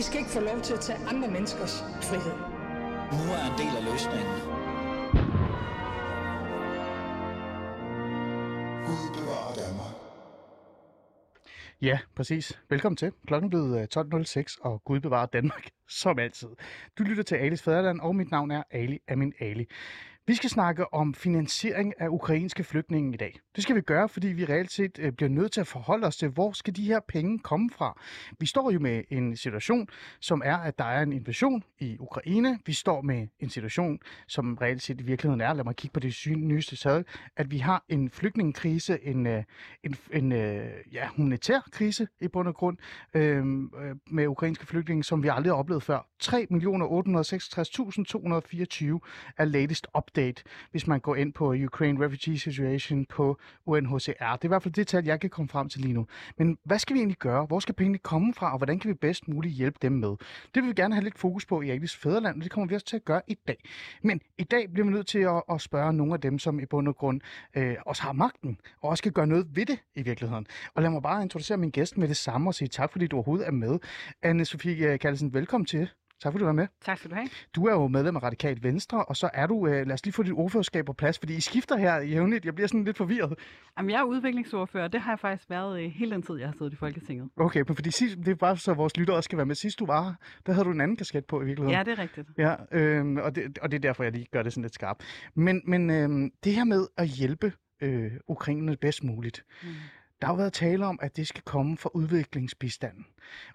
I skal ikke få lov til at tage andre menneskers frihed. Nu er en del af løsningen. Gud bevarer Danmark. Ja, præcis. Velkommen til. Klokken blev 12.06, og Gud bevarer Danmark, som altid. Du lytter til Alis Fæderland, og mit navn er Ali Amin Ali. Vi skal snakke om finansiering af ukrainske flygtninge i dag. Det skal vi gøre, fordi vi reelt set øh, bliver nødt til at forholde os til, hvor skal de her penge komme fra. Vi står jo med en situation, som er, at der er en invasion i Ukraine. Vi står med en situation, som reelt set i virkeligheden er, lad mig kigge på det nyeste tal, at vi har en flygtningekrise, en, øh, en, en øh, ja, humanitær krise i bund og grund øh, med ukrainske flygtninge, som vi aldrig har oplevet før. 3.866.224 er latest update, hvis man går ind på Ukraine Refugee Situation på UNHCR. Det er i hvert fald det tal, jeg kan komme frem til lige nu. Men hvad skal vi egentlig gøre? Hvor skal pengene komme fra, og hvordan kan vi bedst muligt hjælpe dem med? Det vil vi gerne have lidt fokus på i Agnes Fæderland, og det kommer vi også til at gøre i dag. Men i dag bliver vi nødt til at, at spørge nogle af dem, som i bund og grund øh, også har magten, og også kan gøre noget ved det i virkeligheden. Og lad mig bare introducere min gæst med det samme og sige tak, fordi du overhovedet er med. Anne-Sophie øh, Kallesen, velkommen til. Tak fordi du var med. Tak skal du have. Du er jo medlem af Radikalt Venstre, og så er du, øh, lad os lige få dit ordførerskab på plads, fordi I skifter her jævnligt. Jeg bliver sådan lidt forvirret. Jamen, jeg er udviklingsordfører, og det har jeg faktisk været øh, hele den tid, jeg har siddet i Folketinget. Okay, men fordi sidst, det er bare så vores lyttere også skal være med. Sidst du var her, der havde du en anden kasket på i virkeligheden. Ja, det er rigtigt. Ja, øh, og, det, og det er derfor, jeg lige gør det sådan lidt skarpt. Men, men øh, det her med at hjælpe øh, ukrainerne bedst muligt, mm. Der har jo været tale om, at det skal komme fra udviklingsbistanden.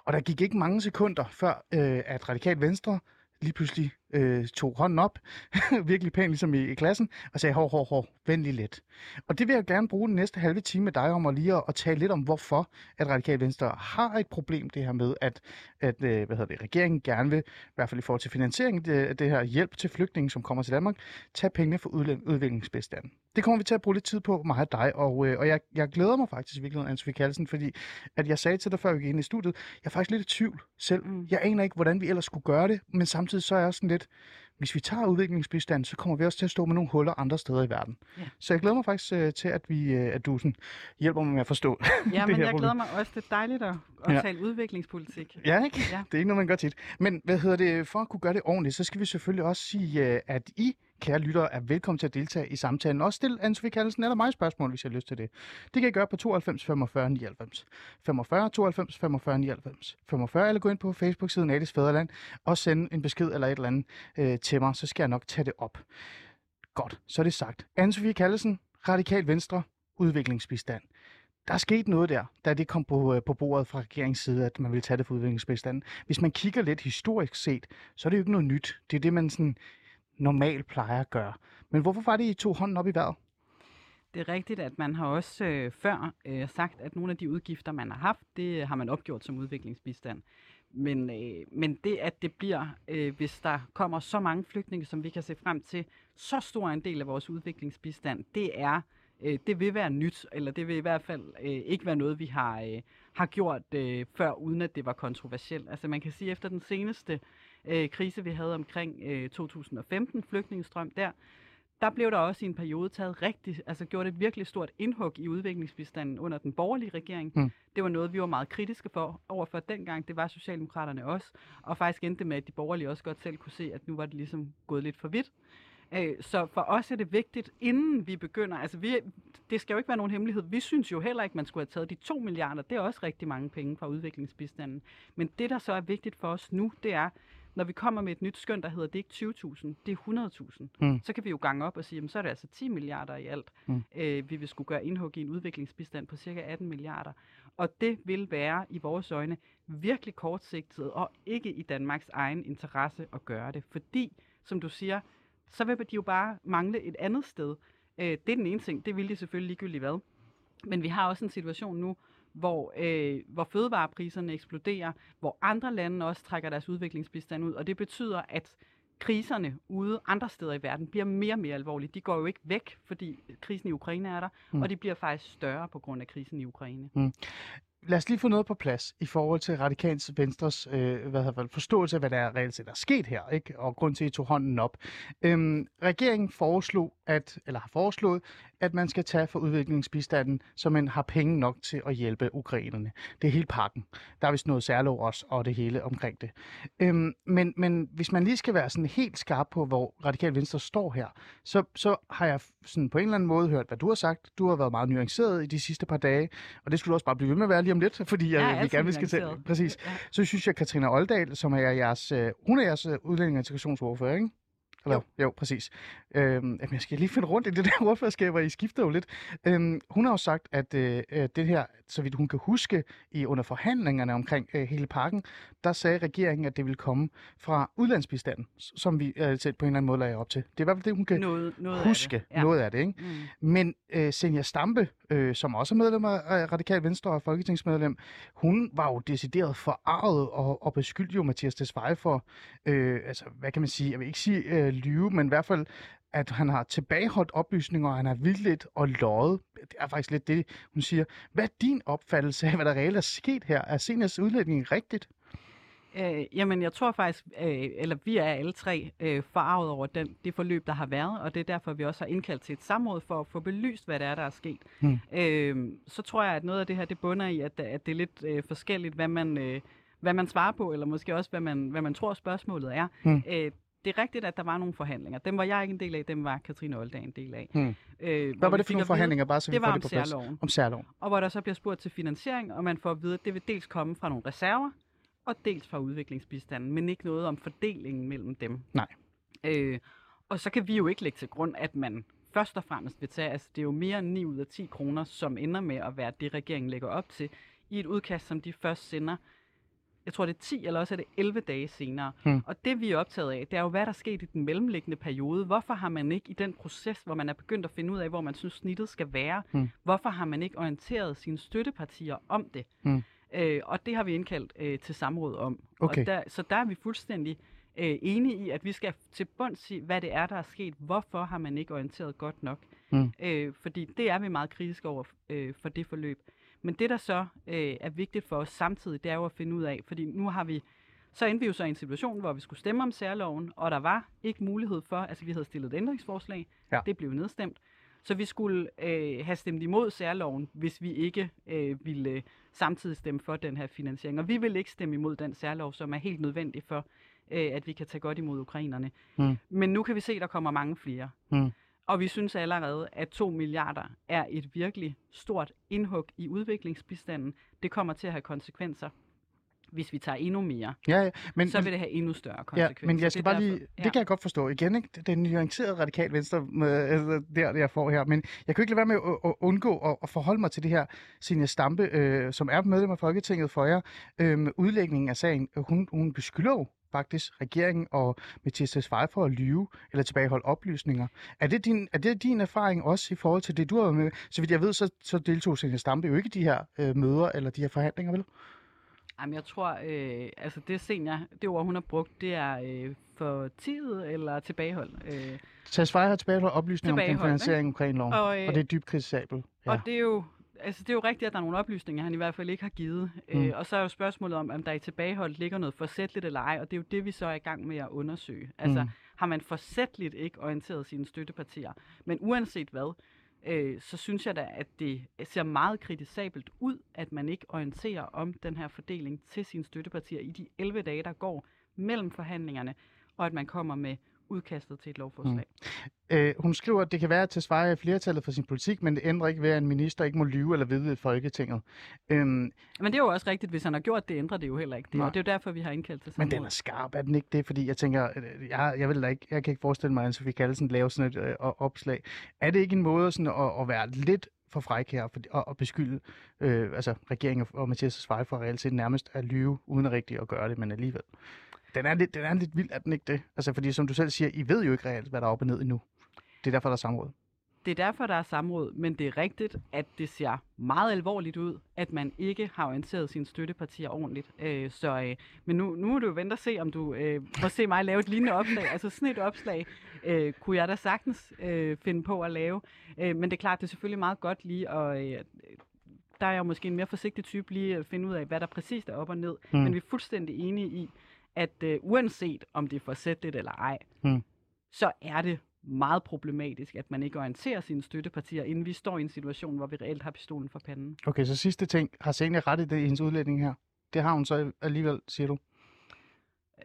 Og der gik ikke mange sekunder før, øh, at Radikal Venstre lige pludselig øh, tog hånden op, virkelig pænt ligesom i, i klassen, og sagde, hår, hår, hår, vend lige lidt. Og det vil jeg gerne bruge den næste halve time med dig om, at lige at, at tale lidt om, hvorfor at Radikal Venstre har et problem det her med, at, at øh, hvad hedder det, regeringen gerne vil, i hvert fald i forhold til finansiering, det, det her hjælp til flygtninge, som kommer til Danmark, tage pengene fra udviklingsbistanden. Det kommer vi til at bruge lidt tid på, mig og dig, og, øh, og jeg, jeg glæder mig faktisk virkelig, Anne-Sophie Kallesen, fordi at jeg sagde til dig, før vi gik ind i studiet, jeg er faktisk lidt i tvivl selv. Mm. Jeg aner ikke, hvordan vi ellers skulle gøre det, men samtidig så er jeg sådan lidt, hvis vi tager udviklingsbistand, så kommer vi også til at stå med nogle huller andre steder i verden. Ja. Så jeg glæder mig faktisk uh, til, at, vi, uh, at du sådan, hjælper mig med at forstå Ja, det men her jeg glæder mig også. Det er dejligt at, at ja. tale udviklingspolitik. Ja, ikke? Ja. Det er ikke noget, man gør tit. Men hvad hedder det, for at kunne gøre det ordentligt, så skal vi selvfølgelig også sige, uh, at I kære lyttere, er velkommen til at deltage i samtalen. Også stil Anne-Sophie Kallesen eller mig spørgsmål, hvis jeg har lyst til det. Det kan I gøre på 92 45 99. 45 92 45 99. 45 eller gå ind på Facebook-siden Alice Fæderland og sende en besked eller et eller andet øh, til mig, så skal jeg nok tage det op. Godt, så er det sagt. Anne-Sophie Kallesen, Radikal Venstre, udviklingsbistand. Der er sket noget der, da det kom på, øh, på bordet fra regeringens side, at man ville tage det for udviklingsbistanden. Hvis man kigger lidt historisk set, så er det jo ikke noget nyt. Det er det, man sådan normalt plejer at gøre. Men hvorfor var det, I tog hånden op i vejret? Det er rigtigt, at man har også øh, før øh, sagt, at nogle af de udgifter, man har haft, det har man opgjort som udviklingsbistand. Men, øh, men det, at det bliver, øh, hvis der kommer så mange flygtninge, som vi kan se frem til, så stor en del af vores udviklingsbistand, det er øh, det vil være nyt, eller det vil i hvert fald øh, ikke være noget, vi har, øh, har gjort øh, før, uden at det var kontroversielt. Altså man kan sige, at efter den seneste øh, krise, vi havde omkring øh, 2015, flygtningestrøm der, der blev der også i en periode taget rigtig, altså gjort et virkelig stort indhug i udviklingsbistanden under den borgerlige regering. Mm. Det var noget, vi var meget kritiske for overfor dengang. Det var Socialdemokraterne også. Og faktisk endte med, at de borgerlige også godt selv kunne se, at nu var det ligesom gået lidt for vidt. Øh, så for os er det vigtigt, inden vi begynder, altså vi, det skal jo ikke være nogen hemmelighed, vi synes jo heller ikke, man skulle have taget de 2 milliarder, det er også rigtig mange penge fra udviklingsbistanden. Men det, der så er vigtigt for os nu, det er, når vi kommer med et nyt skøn, der hedder, det er ikke 20.000, det er 100.000, mm. så kan vi jo gange op og sige, jamen, så er det altså 10 milliarder i alt, mm. øh, vi vil skulle gøre indhug i en udviklingsbistand på cirka 18 milliarder. Og det vil være i vores øjne virkelig kortsigtet og ikke i Danmarks egen interesse at gøre det. Fordi, som du siger, så vil de jo bare mangle et andet sted. Øh, det er den ene ting, det vil de selvfølgelig ligegyldigt hvad. Men vi har også en situation nu, hvor, øh, hvor fødevarepriserne eksploderer, hvor andre lande også trækker deres udviklingsbistand ud, og det betyder, at kriserne ude andre steder i verden bliver mere og mere alvorlige. De går jo ikke væk, fordi krisen i Ukraine er der, mm. og de bliver faktisk større på grund af krisen i Ukraine. Mm lad os lige få noget på plads i forhold til Radikals Venstres øh, hvad hedder, forståelse af, hvad der er reelt set er sket her, ikke? og grund til, at I tog hånden op. Øhm, regeringen foreslog at, eller har foreslået, at man skal tage for udviklingsbistanden, så man har penge nok til at hjælpe ukrainerne. Det er hele pakken. Der er vist noget særlov også, og det hele omkring det. Øhm, men, men hvis man lige skal være sådan helt skarp på, hvor Radikal Venstre står her, så, så har jeg sådan på en eller anden måde hørt, hvad du har sagt. Du har været meget nuanceret i de sidste par dage, og det skulle du også bare blive ved med at være lige om lidt, fordi jeg, Jeg vi altid gerne vil skal til. Præcis. Ja. Så synes jeg, at Katrina Oldal, som er jeres, øh, hun er jeres øh, udlænding- og integrationsordfører, ikke? Eller, jo. jo, præcis. Øhm, jamen, jeg skal lige finde rundt i det der ordførerskab, og I skifter jo lidt. Øhm, hun har jo sagt, at øh, det her, så vidt hun kan huske, i under forhandlingerne omkring øh, hele pakken, der sagde regeringen, at det ville komme fra udlandsbistanden, som vi øh, selv på en eller anden måde lagde op til. Det er i hvert fald det, hun kan Noget, noget huske af det. noget af det. Ikke? Mm. Men øh, Senja Stampe, øh, som også er medlem af af Radikal Venstre og folketingsmedlem, hun var jo decideret forarvet og, og beskyldte jo Mathias Tesfaye for, øh, altså hvad kan man sige, jeg vil ikke sige øh, lyve, men i hvert fald, at han har tilbageholdt oplysninger, og han har vildlet og løjet. Det er faktisk lidt det, hun siger. Hvad er din opfattelse af, hvad der reelt er sket her? Er Senjas udlægning rigtigt? Øh, jamen, jeg tror faktisk, øh, eller vi er alle tre øh, forarvet over den, det forløb, der har været, og det er derfor, vi også har indkaldt til et samråd for at få belyst, hvad det er, der er sket. Hmm. Øh, så tror jeg, at noget af det her, det bunder i, at, at det er lidt øh, forskelligt, hvad man, øh, hvad man svarer på, eller måske også, hvad man, hvad man tror, spørgsmålet er. Hmm. Øh, det er rigtigt, at der var nogle forhandlinger. Dem var jeg ikke en del af, dem var Katrine Olddag en del af. Hmm. Øh, Hvad var det for nogle forhandlinger, bare så vi Det får det på plads? særloven Om særloven. og hvor der så bliver spurgt til finansiering, og man får at vide, at det vil dels komme fra nogle reserver, og dels fra udviklingsbistanden, men ikke noget om fordelingen mellem dem. Nej. Øh, og så kan vi jo ikke lægge til grund, at man først og fremmest vil tage, altså det er jo mere end 9 ud af 10 kroner, som ender med at være det, regeringen lægger op til, i et udkast, som de først sender, jeg tror det er 10, eller også er det 11 dage senere. Hmm. Og det vi er optaget af, det er jo, hvad der er sket i den mellemliggende periode. Hvorfor har man ikke i den proces, hvor man er begyndt at finde ud af, hvor man synes snittet skal være, Hmm. hvorfor har man ikke orienteret sine støttepartier om det? Hmm. Øh, og det har vi indkaldt øh, til samråd om. Okay. Og der, så der er vi fuldstændig øh, enige i, at vi skal til bunds i, hvad det er, der er sket. Hvorfor har man ikke orienteret godt nok? Hmm. Øh, fordi det er vi meget kritiske over øh, for det forløb. Men det, der så øh, er vigtigt for os samtidig, det er jo at finde ud af, fordi nu har vi, så endte vi jo så i en situation, hvor vi skulle stemme om særloven, og der var ikke mulighed for, altså vi havde stillet et ændringsforslag, Ja. det blev nedstemt, så vi skulle øh, have stemt imod særloven, hvis vi ikke øh, ville øh, samtidig stemme for den her finansiering. Og vi vil ikke stemme imod den særlov, som er helt nødvendig for, øh, at vi kan tage godt imod ukrainerne. Mm. Men nu kan vi se, at der kommer mange flere. Mm. Og vi synes allerede, at 2 milliarder er et virkelig stort indhug i udviklingsbistanden. Det kommer til at have konsekvenser. Hvis vi tager endnu mere, Ja, ja. Men, så vil det have endnu større Ja, konsekvenser. men jeg skal Det bare lige, derfor- det kan jeg godt forstå. Igen, ikke? Det er nuanceret radikal venstre, med, altså, der jeg får her. Men jeg kan ikke lade være med at, at undgå at, at forholde mig til det her Signe Stampe, øh, som er medlem af Folketinget for jer, øh, udlægningen af sagen. Hun, hun beskylder jo faktisk regeringen og Mathias Tesfaye for at lyve eller tilbageholde oplysninger. Er det, din, er det din erfaring også i forhold til det, du har med? Så vidt jeg ved, så, så deltog Signe Stampe jo ikke i de her øh, møder eller de her forhandlinger, vel? Jamen, jeg tror, øh, altså det senior, det ord, hun har brugt, det er øh, for tid eller tilbagehold. Øh, Tesfaye har tilbageholdt oplysninger omkring Tilbageholdt, finansiering omkring loven, Og, øh, og det er dybt kritisabelt. Ja. Og det er jo altså det er jo rigtigt, at der er nogle oplysninger, han i hvert fald ikke har givet. Mm. Øh, og så er jo spørgsmålet om, om der i tilbageholdt ligger noget forsætligt eller ej, og det er jo det, vi så er i gang med at undersøge. Altså, Mm. har man forsætligt ikke orienteret sine støttepartier? Men uanset hvad, øh, så synes jeg da, at det ser meget kritisabelt ud, at man ikke orienterer om den her fordeling til sine støttepartier i de 11 dage, der går mellem forhandlingerne, og at man kommer med udkastet til et lovforslag. Mm. Øh, hun skriver, at det kan være, at Tesfaye er flertallet for sin politik, men det ændrer ikke ved, at en minister ikke må lyve eller vide i Folketinget. Øhm, Men det er jo også rigtigt, hvis han har gjort det, ændrer det jo heller ikke det. Nej. Og det er jo derfor, vi har indkaldt til men samråd. den er skarp, er den ikke det? Fordi jeg tænker, øh, jeg, jeg, vil da ikke, jeg kan ikke forestille mig, at Sofie Kallesen laver sådan et øh, opslag. Er det ikke en måde sådan at, at være lidt for fræk her for, og, og beskylde øh, altså, regeringen og Mathias Tesfaye for reelt set nærmest at lyve, uden at rigtigt at gøre det, men alligevel. Den er, lidt, den er lidt vild, er den ikke det? Altså, fordi som du selv siger, I ved jo ikke reelt, hvad der er op og ned endnu. Det er derfor, der er samråd. Det er derfor, der er samråd, men det er rigtigt, at det ser meget alvorligt ud, at man ikke har orienteret sine støttepartier ordentligt. Øh, så, øh, men nu, nu må du jo vente og se, om du øh, må se mig lave et lignende opslag. Altså sådan et opslag øh, kunne jeg da sagtens øh, finde på at lave. Øh, men det er klart, det er selvfølgelig meget godt lige at... Øh, der er jeg jo måske en mere forsigtig type lige at finde ud af, hvad der præcist er op og ned. Mm. Men vi er fuldstændig enige i, at øh, uanset om det er forsætligt eller ej, Mm. så er det meget problematisk, at man ikke orienterer sine støttepartier, inden vi står i en situation, hvor vi reelt har pistolen for panden. Okay, så sidste ting. Har Senia ret i det i hendes udlægning her? Det har hun så alligevel, siger du?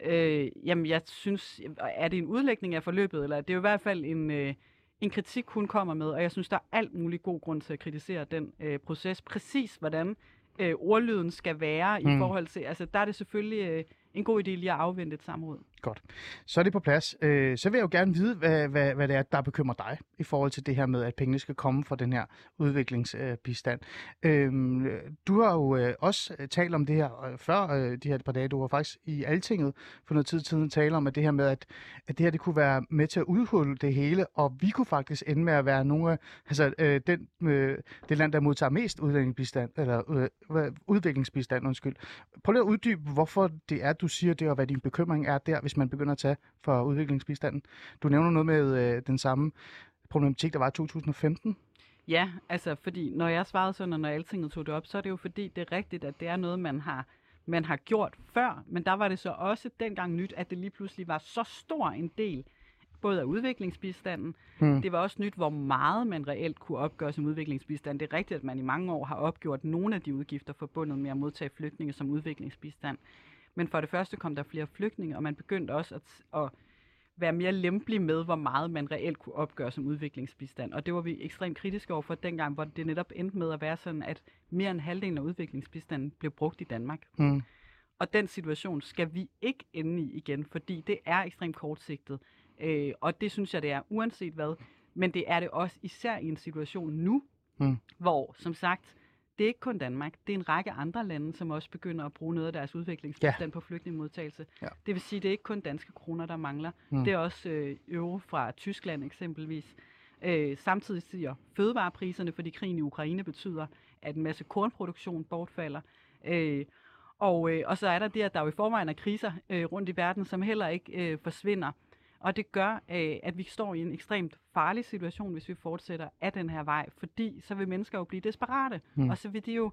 Øh, jamen, jeg synes, er det en udlægning af forløbet, eller det er jo i hvert fald en, øh, en kritik, hun kommer med, og jeg synes, der er alt mulig god grund til at kritisere den øh, proces. Præcis hvordan øh, ordlyden skal være mm. i forhold til, altså der er det selvfølgelig øh, en god idé lige at afvente et samråd. Godt. Så er det på plads. Øh, så vil jeg jo gerne vide, hvad, hvad, hvad det er, der bekymrer dig i forhold til det her med, at pengene skal komme fra den her udviklingsbistand. Øh, du har jo øh, også øh, talt om det her øh, før øh, de her par dage. Du var faktisk i Altinget for noget tid siden tale om, at det her med, at, at det her det kunne være med til at udhulle det hele, og vi kunne faktisk ende med at være nogle af, altså øh, den, øh, det land, der modtager mest udviklingsbistand, eller øh, udviklingsbistand, undskyld. Prøv lige at uddybe, hvorfor det er, du siger det, og hvad din bekymring er der, hvis man begynder at tage for udviklingsbistanden. Du nævner noget med øh, den samme problematik, der var i 2015. Ja, altså fordi når jeg svarede sådan, og når altinget tog det op, så er det jo fordi, det er rigtigt, at det er noget, man har, man har gjort før, men der var det så også dengang nyt, at det lige pludselig var så stor en del både af udviklingsbistanden. Hmm. Det var også nyt, hvor meget man reelt kunne opgøre som udviklingsbistand. Det er rigtigt, at man i mange år har opgjort nogle af de udgifter forbundet med at modtage flygtninge som udviklingsbistand. Men for det første kom der flere flygtninge, og man begyndte også at, at være mere lempelig med, hvor meget man reelt kunne opgøre som udviklingsbistand. Og det var vi ekstremt kritiske over for dengang, hvor det netop endte med at være sådan, at mere end halvdelen af udviklingsbistanden blev brugt i Danmark. Mm. Og den situation skal vi ikke ende i igen, fordi det er ekstremt kortsigtet. Øh, og det synes jeg, det er uanset hvad. Men det er det også især i en situation nu, mm. hvor, som sagt, det er ikke kun Danmark. Det er en række andre lande, som også begynder at bruge noget af deres udviklingsbistand ja. på flygtningemodtagelse. Ja. Det vil sige, det er ikke kun danske kroner, der mangler. Mm. Det er også øh, euro fra Tyskland eksempelvis. Øh, samtidig stiger fødevarepriserne, fordi krigen i Ukraine betyder, at en masse kornproduktion bortfalder. Øh, og, øh, og så er der det, at der jo i forvejen er kriser øh, rundt i verden, som heller ikke øh, forsvinder. Og det gør, øh, at vi står i en ekstremt farlig situation, hvis vi fortsætter af den her vej, fordi så vil mennesker jo blive desperate, mm. og så vil de jo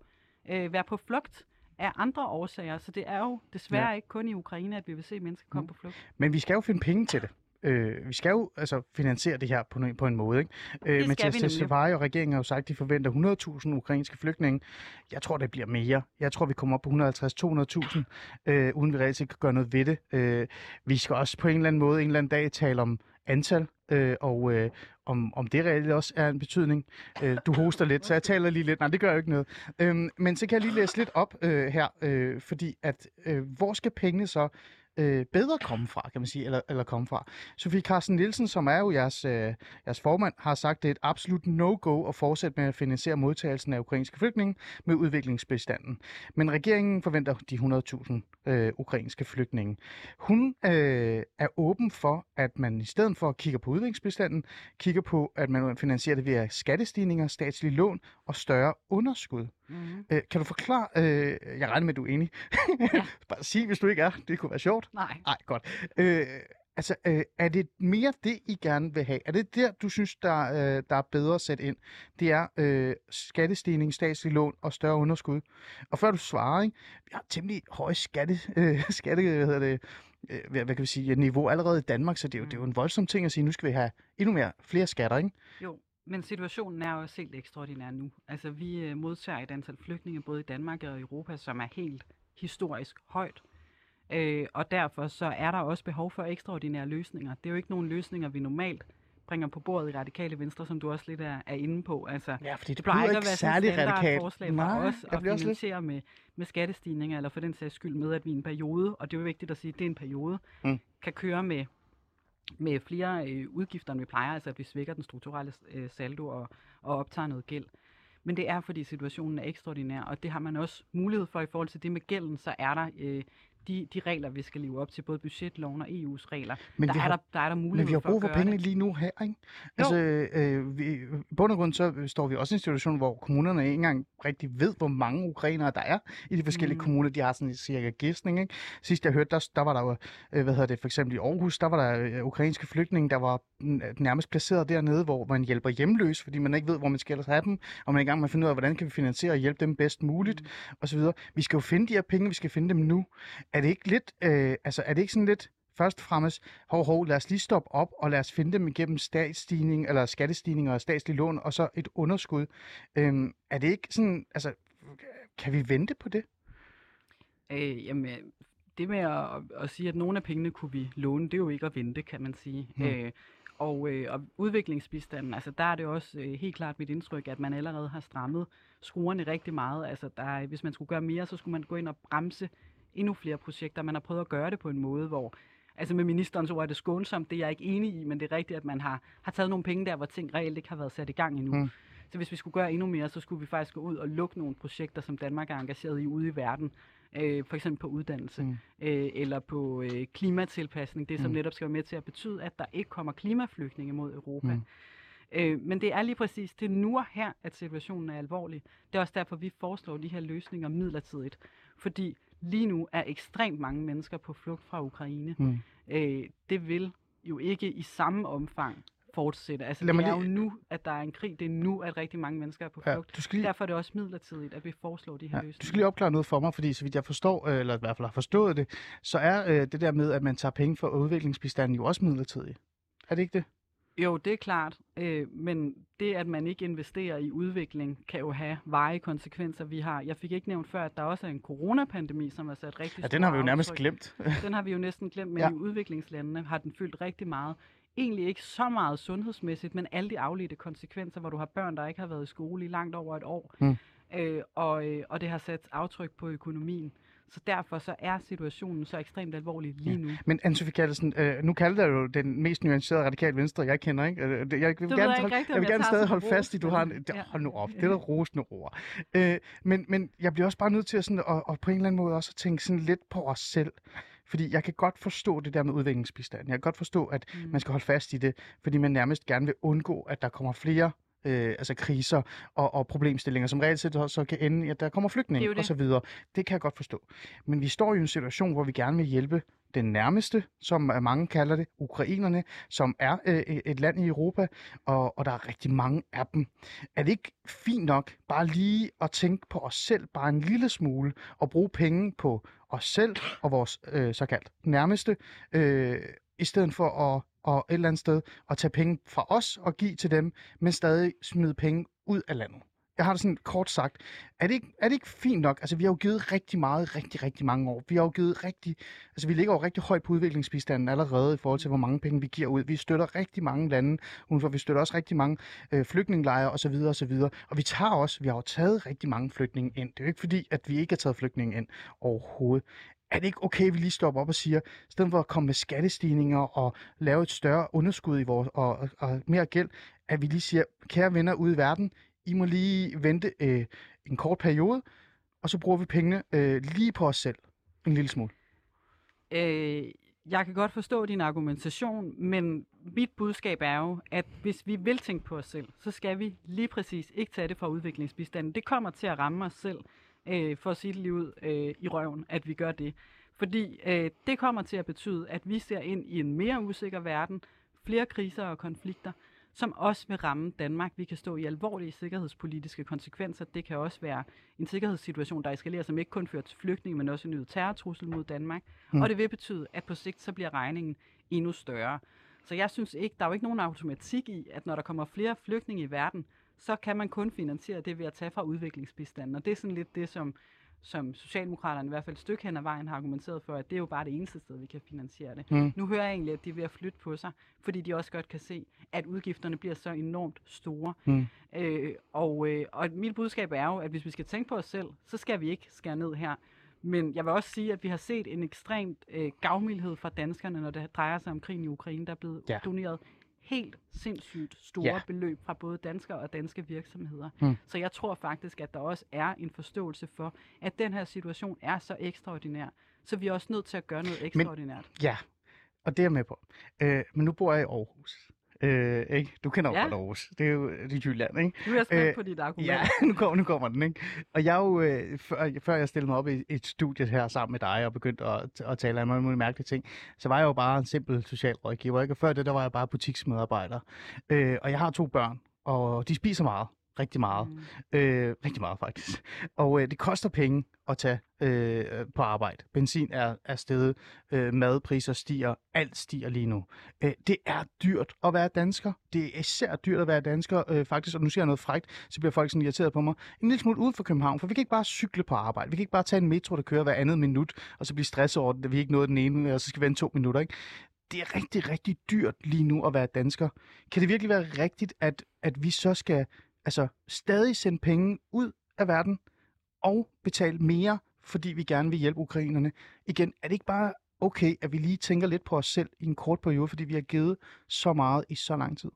øh, være på flugt af andre årsager. Så det er jo desværre ja. ikke kun i Ukraine, at vi vil se mennesker komme mm. på flugt. Men vi skal jo finde penge til det. Øh, vi skal jo altså finansiere det her på, på en måde. Ikke? Øh, Mathias Tesfaye og regeringen har jo sagt, at de forventer 100.000 ukrainske flygtninge. Jeg tror, det bliver mere. Jeg tror, vi kommer op på 150-200.000, øh, uden vi reelt kan gøre noget ved det. Øh, vi skal også på en eller anden måde en eller anden dag tale om antal, øh, og øh, om, om det reelt også er en betydning. Øh, du hoster lidt, så jeg taler lige lidt. Nej, det gør jo ikke noget. Øh, men så kan jeg lige læse lidt op øh, her, øh, fordi at øh, hvor skal pengene så øh, bedre komme fra, kan man sige, eller, eller komme fra. Sofie Carsten Nielsen, som er jo jeres, øh, jeres formand, har sagt, at det er et absolut no-go at fortsætte med at finansiere modtagelsen af ukrainske flygtninge med udviklingsbestanden. Men regeringen forventer de 100.000 øh, ukrainske flygtninge. Hun øh, er åben for, at man i stedet for at kigge på udviklingsbestanden, kigger på, at man finansierer det via skattestigninger, statslige lån og større underskud. Mm. Øh, kan du forklare, øh, jeg regner med, at du er enig. Ja. Bare sig, hvis du ikke er. Det kunne være sjovt. Nej. Nej, godt. Øh, altså, øh, er det mere det, I gerne vil have? Er det der, du synes, der, øh, der er bedre at sætte ind? Det er øh, skattestigning, statslig lån og større underskud. Og før du svarer, ikke? vi har temmelig høje skatte, øh, skatte hvad hedder det, øh, hvad, hvad kan vi sige, niveau allerede i Danmark, så det er, jo, mm. det er jo en voldsom ting at sige, nu skal vi have endnu mere, flere skatter, ikke? Jo, men situationen er jo også helt ekstraordinær nu. Altså, vi øh, modtager et antal flygtninge både i Danmark og Europa, som er helt historisk højt. Øh, og derfor så er der også behov for ekstraordinære løsninger. Det er jo ikke nogen løsninger, vi normalt bringer på bordet i radikale venstre, som du også lidt er, er inde på. Altså, ja, fordi det plejer ikke at være særlig radikalt. forslag fra os at finansiere med, med skattestigninger, eller for den sags skyld med, at vi i en periode, og det er jo vigtigt at sige, at det er en periode, mm. kan køre med med flere øh, udgifter, end vi plejer, altså at vi svækker den strukturelle øh, saldo og, og optager noget gæld. Men det er, fordi situationen er ekstraordinær, og det har man også mulighed for i forhold til det med gælden, så er der øh, de, de regler, vi skal leve op til, både budgetloven og EU's regler, men der, har, er der, der er der mulighed Men vi har brug for, for pengene det. lige nu her, ikke? Altså, øh, vi, i bund og grund så står vi også i en situation, hvor kommunerne ikke engang rigtig ved, hvor mange ukrainere der er i de forskellige mm. kommuner. De har sådan en cirka gæstning, ikke? Sidst jeg hørte, der, der var der jo, øh, hvad hedder det, for eksempel i Aarhus, der var der øh, ukrainske flygtninge, der var nærmest placeret dernede, hvor man hjælper hjemløs, fordi man ikke ved, hvor man skal ellers have dem, og man er i gang med at finde ud af, hvordan kan vi finansiere og hjælpe dem bedst muligt, mm. osv. Vi skal jo finde de her penge, vi skal finde dem nu. Er det ikke lidt, øh, altså er det ikke sådan lidt først og fremmest, hov, hov, lad os lige stoppe op, og lad os finde dem igennem statsstigning, eller skattestigninger og statslig lån, og så et underskud. Øhm, er det ikke sådan, altså, kan vi vente på det? Øh, jamen, det med at, at sige, at nogle af pengene kunne vi låne, det er jo ikke at vente, kan man sige. Mm. Øh, og, øh, og udviklingsbistanden, altså der er det også øh, helt klart mit indtryk, at man allerede har strammet skruerne rigtig meget. Altså der, er- hvis man skulle gøre mere, så skulle man gå ind og bremse endnu flere projekter. Man har prøvet at gøre det på en måde, hvor Altså med ministerens ord er det skånsomt, det er jeg ikke enig i, men det er rigtigt, at man har, har taget nogle penge der, hvor ting reelt ikke har været sat i gang endnu. Mm. Så hvis vi skulle gøre endnu mere, så skulle vi faktisk gå ud og lukke nogle projekter, som Danmark er engageret i ude i verden. Øh, for eksempel på uddannelse, Mm. øh, eller på øh, klimatilpasning, det som Mm. netop skal være med til at betyde, at der ikke kommer klimaflygtninge mod Europa. Mm. Øh, men det er lige præcis, det nu og her, at situationen er alvorlig. Det er også derfor, vi foreslår de her løsninger midlertidigt. Fordi lige nu er ekstremt mange mennesker på flugt fra Ukraine. Mm. Øh, det vil jo ikke i samme omfang fortsætte. Altså, Lad det er jo lige- nu, at der er en krig. Det er nu, at rigtig mange mennesker er på Ja, flugt. du skal lige, Derfor er det også midlertidigt, at vi foreslår de her Ja, løsninger. du skal lige opklare noget for mig, fordi så vidt jeg forstår, øh, eller i hvert fald har forstået det, så er øh, det der med, at man tager penge fra udviklingsbistanden jo også midlertidigt. Er det ikke det? Jo, det er klart, øh, men det, at man ikke investerer i udvikling, kan jo have varige konsekvenser. Vi har, jeg fik ikke nævnt før, at der også er en coronapandemi, som har sat rigtig Ja, den har vi jo nærmest aftryk. glemt. Den har vi jo næsten glemt, men Ja. i udviklingslandene har den fyldt rigtig meget. Egentlig ikke så meget sundhedsmæssigt, men alle de afledte konsekvenser, hvor du har børn, der ikke har været i skole i langt over et år. Mm. Øh, og, øh, og det har sat aftryk på økonomien. Så derfor så er situationen så ekstremt alvorlig lige nu. Men Anne-Sophie Kallesen, øh, nu kalder jeg jo den mest nuancerede radikal venstre, jeg kender, ikke? Øh, det- Jeg vil gerne, jeg ikke rigtigt, jeg vil jeg gerne stadig holde fast i, du har en... Ja. hold nu op, det er der rosende ord. Øh, men, men jeg bliver også bare nødt til at, sådan, at, at på en eller anden måde også at tænke sådan lidt på os selv. Fordi jeg kan godt forstå det der med udviklingsbistand. Jeg kan godt forstå, at Mm. man skal holde fast i det, fordi man nærmest gerne vil undgå, at der kommer flere øh, altså kriser og, og problemstillinger, som reelt set så kan ende i, at der kommer Det er flygtninge jo det. og så videre. Det kan jeg godt forstå. Men vi står i en situation, hvor vi gerne vil hjælpe den nærmeste, som øh, mange kalder det, ukrainerne, som er øh, et land i Europa, og, og der er rigtig mange af dem. Er det ikke fint nok bare lige at tænke på os selv, bare en lille smule, og bruge penge på os selv og vores øh, såkaldt nærmeste, øh, i stedet for at og et eller andet sted at tage penge fra os og give til dem, men stadig smide penge ud af landet. Jeg har det sådan kort sagt. Er det, ikke, er det ikke fint nok? Altså, vi har jo givet rigtig meget, rigtig, rigtig mange år. Vi har jo givet rigtig... Altså, vi ligger jo rigtig højt på udviklingsbistanden allerede i forhold til, hvor mange penge vi giver ud. Vi støtter rigtig mange lande udenfor. Vi støtter også rigtig mange øh, flygtningelejre osv. osv. Og vi tager også... Vi har jo taget rigtig mange flygtninge ind. Det er jo ikke fordi, at vi ikke har taget flygtninge ind overhovedet. Er det ikke okay, at vi lige stopper op og siger, i stedet for at komme med skattestigninger og lave et større underskud i vores, og, og, og mere gæld, at vi lige siger, kære venner ude i verden, I må lige vente øh, en kort periode, og så bruger vi pengene øh, lige på os selv. En lille smule. Øh, jeg kan godt forstå din argumentation, men mit budskab er jo, at hvis vi vil tænke på os selv, så skal vi lige præcis ikke tage det fra udviklingsbistanden. Det kommer til at ramme os selv, øh, for at sige det lige ud øh, i røven, at vi gør det. Fordi øh, det kommer til at betyde, at vi ser ind i en mere usikker verden, flere kriser og konflikter, som også vil ramme Danmark. Vi kan stå i alvorlige sikkerhedspolitiske konsekvenser. Det kan også være en sikkerhedssituation, der eskalerer, som ikke kun fører til flygtninge, men også en ny terrortrussel mod Danmark. Mm. Mm. Og det vil betyde, at på sigt så bliver regningen endnu større. Så jeg synes ikke, der er jo ikke nogen automatik i, at når der kommer flere flygtninge i verden, så kan man kun finansiere det ved at tage fra udviklingsbistanden. Og det er sådan lidt det, som, som Socialdemokraterne i hvert fald et stykke hen ad vejen har argumenteret for, at det er jo bare det eneste sted, vi kan finansiere det. Mm. Nu hører jeg egentlig, at de er ved at flytte på sig, fordi de også godt kan se, at udgifterne bliver så enormt store. Mm. Øh, og, øh, og mit budskab er jo, at hvis vi skal tænke på os selv, så skal vi ikke skære ned her. Men jeg vil også sige, at vi har set en ekstremt øh, gavmildhed fra danskerne, når det drejer sig om krigen i Ukraine. Der er blevet Ja. doneret helt sindssygt store Ja. beløb fra både danskere og danske virksomheder. Mm. Så jeg tror faktisk, at der også er en forståelse for, at den her situation er så ekstraordinær, så vi er også nødt til at gøre noget ekstraordinært. Ja, og det er jeg med på. Øh, men nu bor jeg i Aarhus. Øh, ikke? Du kender jo Ja. godt Aarhus. Det er jo det er Jylland, ikke? Nu er jeg spændt Øh, øh, på dit argument. Ja, nu kommer, nu kommer den, ikke? Og jeg jo, øh, før, før jeg stillede mig op i et studie her sammen med dig og begyndte at, at tale om alle mulige mærkelige ting, så var jeg jo bare en simpel socialrådgiver, ikke? Og før det, der var jeg bare butiksmedarbejder. Øh, og jeg har to børn, og de spiser meget. Rigtig meget. Mm. Øh, rigtig meget faktisk. Og øh, det koster penge at tage øh, på arbejde. Benzin er, er steget, øh, madpriser stiger, alt stiger lige nu. Øh, det er dyrt at være dansker. Det er især dyrt at være dansker, øh, faktisk, og nu siger jeg noget frægt, så bliver folk sådan irriteret på mig. En lille smule uden for København, for vi kan ikke bare cykle på arbejde. Vi kan ikke bare tage en metro, der kører hver andet minut, og så blive stresset over at vi ikke nåede den ene, og så skal vi vente to minutter. Ikke? Det er rigtig, rigtig dyrt lige nu at være dansker. Kan det virkelig være rigtigt, at, at vi så skal altså, stadig sende penge ud af verden, og betale mere, fordi vi gerne vil hjælpe ukrainerne. Igen, er det ikke bare okay, at vi lige tænker lidt på os selv i en kort periode, fordi vi har givet så meget i så lang tid?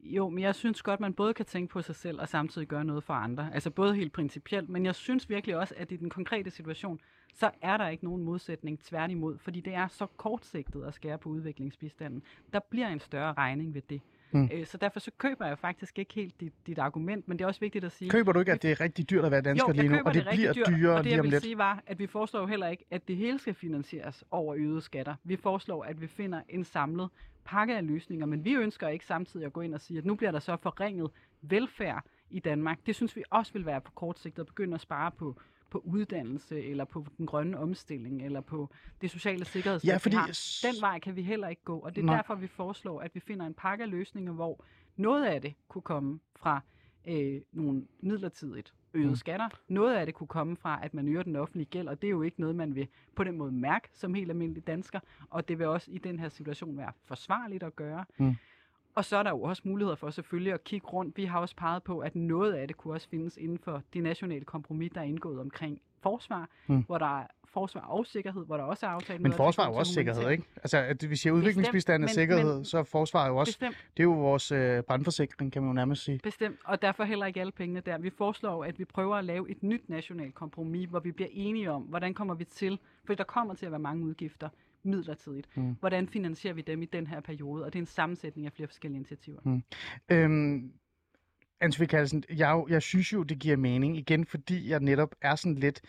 Jo, men jeg synes godt, man både kan tænke på sig selv og samtidig gøre noget for andre. Altså både helt principielt, men jeg synes virkelig også, at i den konkrete situation, så er der ikke nogen modsætning tværtimod, fordi det er så kortsigtet at skære på udviklingsbistanden. Der bliver en større regning ved det. Mm. Øh, så derfor så køber jeg faktisk ikke helt dit, dit argument, men det er også vigtigt at sige... Køber du ikke, at det er rigtig dyrt at være dansker jo, lige nu, og det, det bliver dyrt, dyrere og det, lige om jeg vil lidt? sige var, at vi foreslår jo heller ikke, at det hele skal finansieres over øgede skatter. Vi foreslår, at vi finder en samlet pakke af løsninger, men vi ønsker ikke samtidig at gå ind og sige, at nu bliver der så forringet velfærd i Danmark. Det synes vi også vil være på kort sigt at begynde at spare på på uddannelse, eller på den grønne omstilling, eller på det sociale sikkerhedsnet, Ja, fordi- vi har. Den vej kan vi heller ikke gå, og det er Nej. derfor, vi foreslår, at vi finder en pakke af løsninger, hvor noget af det kunne komme fra øh, nogle midlertidigt øgede Mm. skatter. Noget af det kunne komme fra, at man øger den offentlige gæld, og det er jo ikke noget, man vil på den måde mærke som helt almindelig dansker, og det vil også i den her situation være forsvarligt at gøre. Mm. Og så er der jo også muligheder for selvfølgelig at kigge rundt. Vi har også peget på, at noget af det kunne også findes inden for det nationale kompromis, der er indgået omkring forsvar, Mm. hvor der er forsvar og sikkerhed, hvor der også er aftalt Men noget, forsvar er jo også sikkerhed, ikke? Altså, at vi siger udviklingsbistand er sikkerhed, men- så er forsvar jo også, Bestemt. det er jo vores øh, brandforsikring, kan man jo nærmest sige. Bestemt, og derfor heller ikke alle pengene der. Vi foreslår, at vi prøver at lave et nyt nationalt kompromis, hvor vi bliver enige om, hvordan kommer vi til, for der kommer til at være mange udgifter midlertidigt. Mm. Hvordan finansierer vi dem i den her periode? Og det er en sammensætning af flere forskellige initiativer. Øhm, Ansvig Kallesen, jeg, jeg synes jo, det giver mening, igen fordi jeg netop er sådan lidt,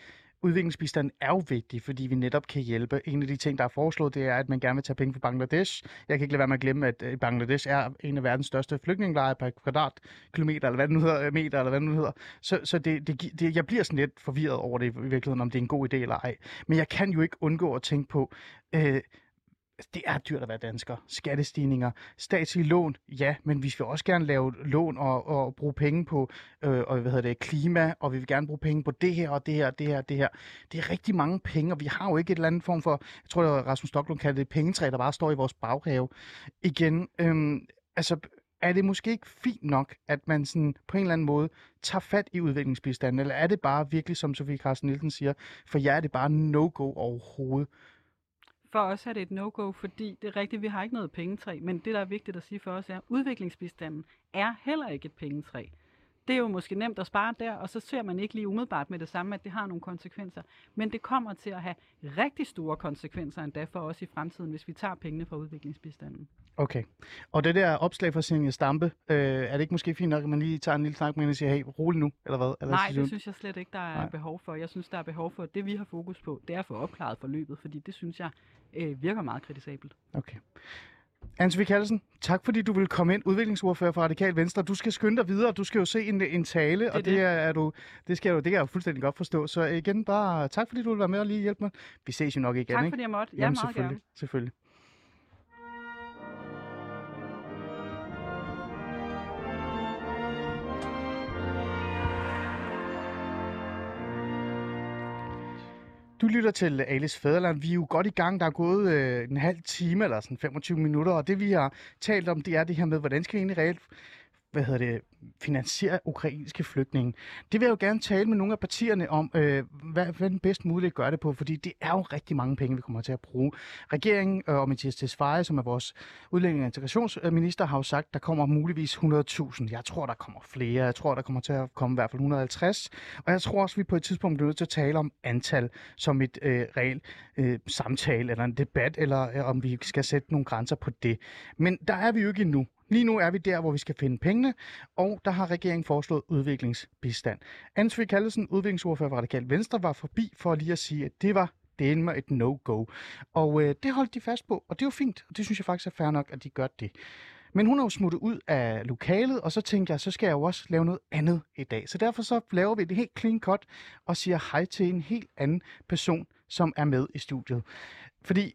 udviklingsbistand er jo vigtig, fordi vi netop kan hjælpe. En af de ting, der er foreslået, det er, at man gerne vil tage penge fra Bangladesh. Jeg kan ikke lade være med at glemme, at øh, Bangladesh er en af verdens største flygtningelejre per kvadratkilometer, eller hvad det nu hedder, meter, eller hvad det nu hedder. Så, så det, det, det, jeg bliver sådan lidt forvirret over det i virkeligheden, om det er en god idé eller ej. Men jeg kan jo ikke undgå at tænke på, øh, Altså, det er dyrt at være dansker. Skattestigninger, statslige lån, ja, men vi vil også gerne lave lån og, og bruge penge på øh, og, hvad hedder det, klima, og vi vil gerne bruge penge på det her og det her og det her og det her. Det er rigtig mange penge, og vi har jo ikke et eller andet form for, jeg tror, det var Rasmus Stocklund kaldte det pengetræ, der bare står i vores baghave. Igen, øh, altså, er det måske ikke fint nok, at man sådan på en eller anden måde tager fat i udviklingsbistanden, eller er det bare virkelig, som Sofie Carsten Nielsen siger, for jer er det bare no-go overhovedet? For os er det et no-go, fordi det er rigtigt, vi har ikke noget pengetræ, men det, der er vigtigt at sige for os, er, at udviklingsbistanden er heller ikke et pengetræ. Det er jo måske nemt at spare der, og så ser man ikke lige umiddelbart med det samme, at det har nogle konsekvenser. Men det kommer til at have rigtig store konsekvenser endda for os i fremtiden, hvis vi tager pengene fra udviklingsbistanden. Okay. Og det der opslag fra Senja Stampe, øh, er det ikke måske fint nok, at man lige tager en lille snak med hende og siger, hey, rolig nu, eller hvad? Eller Nej, siger det synes jeg slet ikke, der er Nej. behov for. Jeg synes, der er behov for, at det vi har fokus på, det er at få opklaret forløbet, fordi det synes jeg øh, virker meget kritisabelt. Okay. Ansvi Kallesen, tak fordi du vil komme ind, udviklingsordfører for Radikal Venstre. Du skal skynde dig videre, du skal jo se en, en tale, og det, det. er, er du, det, skal jeg jo, det kan jeg jo fuldstændig godt forstå. Så igen, bare tak fordi du vil være med og lige hjælpe mig. Vi ses jo nok igen, tak ikke? fordi jeg måtte. Ja, Jamen, meget selvfølgelig, gerne. selvfølgelig. Du lytter til Alice Fæderland. Vi er jo godt i gang. Der er gået øh, en halv time eller sådan 25 minutter, og det vi har talt om, det er det her med, hvordan skal vi egentlig reelt hvad hedder det, finansiere ukrainske flygtninge. Det vil jeg jo gerne tale med nogle af partierne om, øh, hvad, hvad den bedst muligt gør det på, fordi det er jo rigtig mange penge, vi kommer til at bruge. Regeringen øh, og Mathias Tesfaye, som er vores udlænding- og integrationsminister, har jo sagt, der kommer muligvis 100.000. Jeg tror, der kommer flere. Jeg tror, der kommer til at komme i hvert fald 150. Og jeg tror også, vi på et tidspunkt bliver nødt til at tale om antal som et øh, reelt øh, samtale eller en debat, eller øh, om vi skal sætte nogle grænser på det. Men der er vi jo ikke endnu. Lige nu er vi der, hvor vi skal finde pengene, og der har regeringen foreslået udviklingsbistand. Ansvi Kallesen, udviklingsordfører for Radikal Venstre, var forbi for lige at sige, at det var det med et no-go. Og øh, det holdt de fast på, og det er jo fint, og det synes jeg faktisk er fair nok, at de gør det. Men hun er jo smuttet ud af lokalet, og så tænkte jeg, så skal jeg jo også lave noget andet i dag. Så derfor så laver vi det helt clean cut og siger hej til en helt anden person, som er med i studiet. Fordi